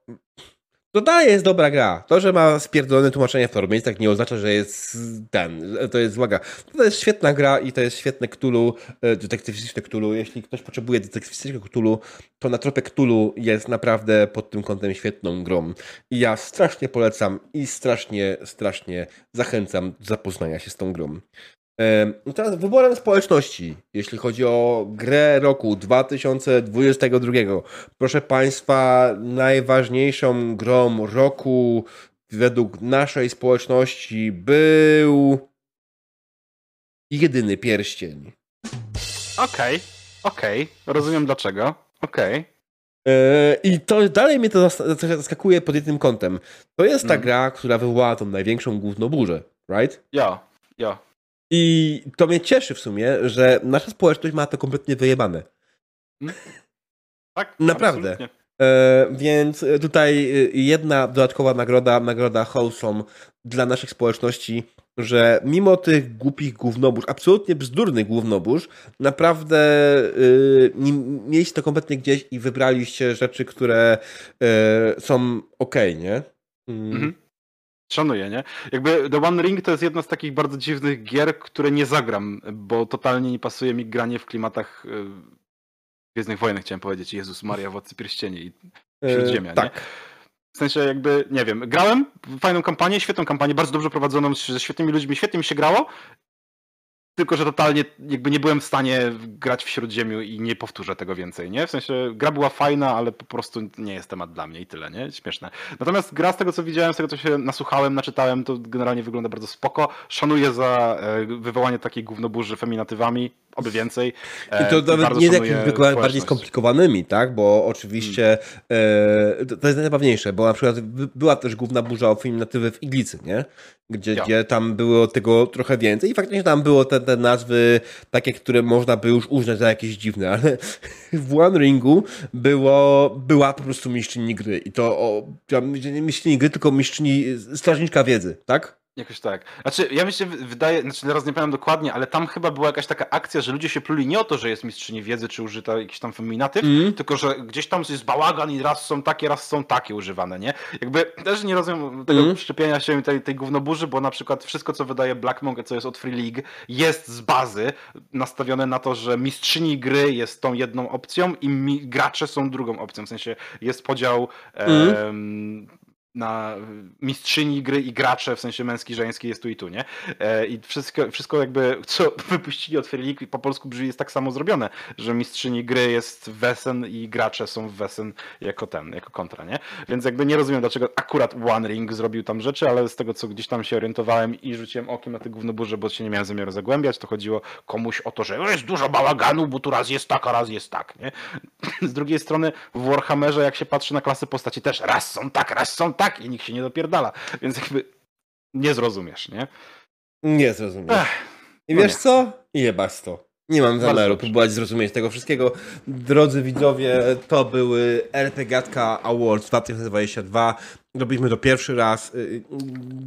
to dalej jest dobra gra. To, że ma spierdolone tłumaczenie w paru miejscach nie oznacza, że jest ten, to jest zła gra. To jest świetna gra i to jest świetne Cthulhu, e, detektywistyczne Cthulhu. Jeśli ktoś potrzebuje detektywistycznego Cthulhu, to na tropie Cthulhu jest naprawdę pod tym kątem świetną grą. I ja strasznie polecam i strasznie, strasznie zachęcam do zapoznania się z tą grą. No teraz wyborem społeczności, jeśli chodzi o grę roku 2022. Proszę Państwa, najważniejszą grą roku według naszej społeczności był jedyny pierścień. Okej, okay, okej, okay. rozumiem dlaczego. Okej. Okay. E, I to dalej mnie to zaskakuje pod jednym kątem. To jest ta mm. gra, która wywołała tą największą główną burzę, right? Ja, ja. I to mnie cieszy w sumie, że nasza społeczność ma to kompletnie wyjebane. Hmm? Tak, Naprawdę. E, więc tutaj jedna dodatkowa nagroda, nagroda Wholesome dla naszych społeczności, że mimo tych głupich głównobóż, absolutnie bzdurnych głównobóż, naprawdę y, mieliście to kompletnie gdzieś i wybraliście rzeczy, które y, są ok, nie? Mm. Mhm. Szanuję, nie? Jakby The One Ring to jest jedna z takich bardzo dziwnych gier, które nie zagram, bo totalnie nie pasuje mi granie w klimatach y, Gwiezdnych Wojnach chciałem powiedzieć, Jezus Maria, Władcy Pierścieni i Śródziemia, e, Tak. nie? W sensie jakby, nie wiem, grałem fajną kampanię, świetną kampanię, bardzo dobrze prowadzoną, ze świetnymi ludźmi, świetnie mi się grało, tylko że totalnie jakby nie byłem w stanie grać w Śródziemiu i nie powtórzę tego więcej, nie? W sensie gra była fajna, ale po prostu nie jest temat dla mnie i tyle, nie? Śmieszne. Natomiast gra z tego co widziałem, z tego co się nasłuchałem, naczytałem, to generalnie wygląda bardzo spoko. Szanuję za e, wywołanie takiej gównoburzy feminatywami, oby więcej. I to E, nawet nie takimi zwykle bardziej skomplikowanymi, tak? Bo oczywiście e, to, jest najzabawniejsze, bo na przykład by- była też główna burza o feminatywy w Iglicy, nie? Gdzie, Ja. gdzie tam było tego trochę więcej i faktycznie tam było te, te nazwy takie, które można by już uznać za jakieś dziwne, ale *laughs* w One Ringu było, była po prostu mistrzyni gry i to o, nie mistrzyni gry, tylko mistrzyni strażniczka wiedzy, tak? Jakoś tak. Znaczy, ja myślę, wydaje, znaczy teraz nie pamiętam dokładnie, ale tam chyba była jakaś taka akcja, że ludzie się pluli nie o to, że jest mistrzyni wiedzy, czy użyta jakiś tam feminatyw, Mm. tylko że gdzieś tam jest bałagan i raz są takie, raz są takie używane, nie? Jakby też nie rozumiem tego Mm. szczepienia się tej, tej gównoburzy, bo na przykład wszystko, co wydaje Black Monk, co jest od Free League, jest z bazy nastawione na to, że mistrzyni gry jest tą jedną opcją i mi, gracze są drugą opcją. W sensie jest podział Mm. em, na mistrzyni gry i gracze, w sensie męski, żeński jest tu i tu, nie? E, I wszystko, wszystko jakby, co *laughs* wypuścili League po polsku brzmi jest tak samo zrobione, że mistrzyni gry jest Wesen i gracze są Wesen jako ten, jako kontra, nie? Więc jakby nie rozumiem, dlaczego akurat One Ring zrobił tam rzeczy, ale z tego, co gdzieś tam się orientowałem i rzuciłem okiem na te gównoburze, bo się nie miałem zamiaru zagłębiać, to chodziło komuś o to, że jest dużo bałaganu, bo tu raz jest tak, a raz jest tak, nie? *laughs* Z drugiej strony w Warhammerze, jak się patrzy na klasy postaci, też raz są tak, raz są tak i nikt się nie dopierdala. Więc jakby nie zrozumiesz, nie? Nie zrozumiesz. Ech, I no wiesz nie. co? Jebać to. Nie mam zamiaru próbować zrozumieć tego wszystkiego. Drodzy widzowie, to były RPGatka Awards 2022. Robiliśmy to pierwszy raz. Y,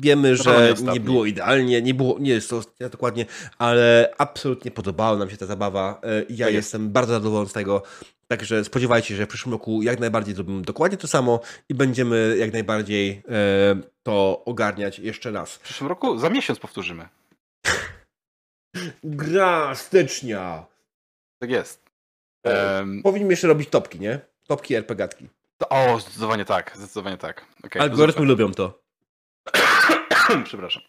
Wiemy, że nie było idealnie, nie było, nie jest to dokładnie, ale absolutnie podobała nam się ta zabawa. Y, Ja Tak jest. jestem bardzo zadowolony z tego. Także spodziewajcie się, że w przyszłym roku jak najbardziej zrobimy dokładnie to samo i będziemy jak najbardziej e, to ogarniać jeszcze raz. W przyszłym roku za miesiąc powtórzymy. Gra stycznia. Tak jest. Em, Powinniśmy jeszcze robić topki, nie? Topki RPGatki. to, o, zdecydowanie tak, zdecydowanie tak. Okay, Algorytmy lubią to. *coughs* Przepraszam.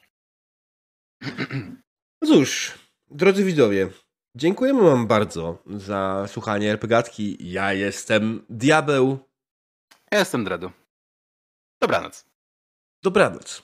No cóż, drodzy widzowie, dziękujemy wam bardzo za słuchanie RPGatki. Ja jestem Diabeł. Ja jestem Dredu. Dobranoc. Dobranoc.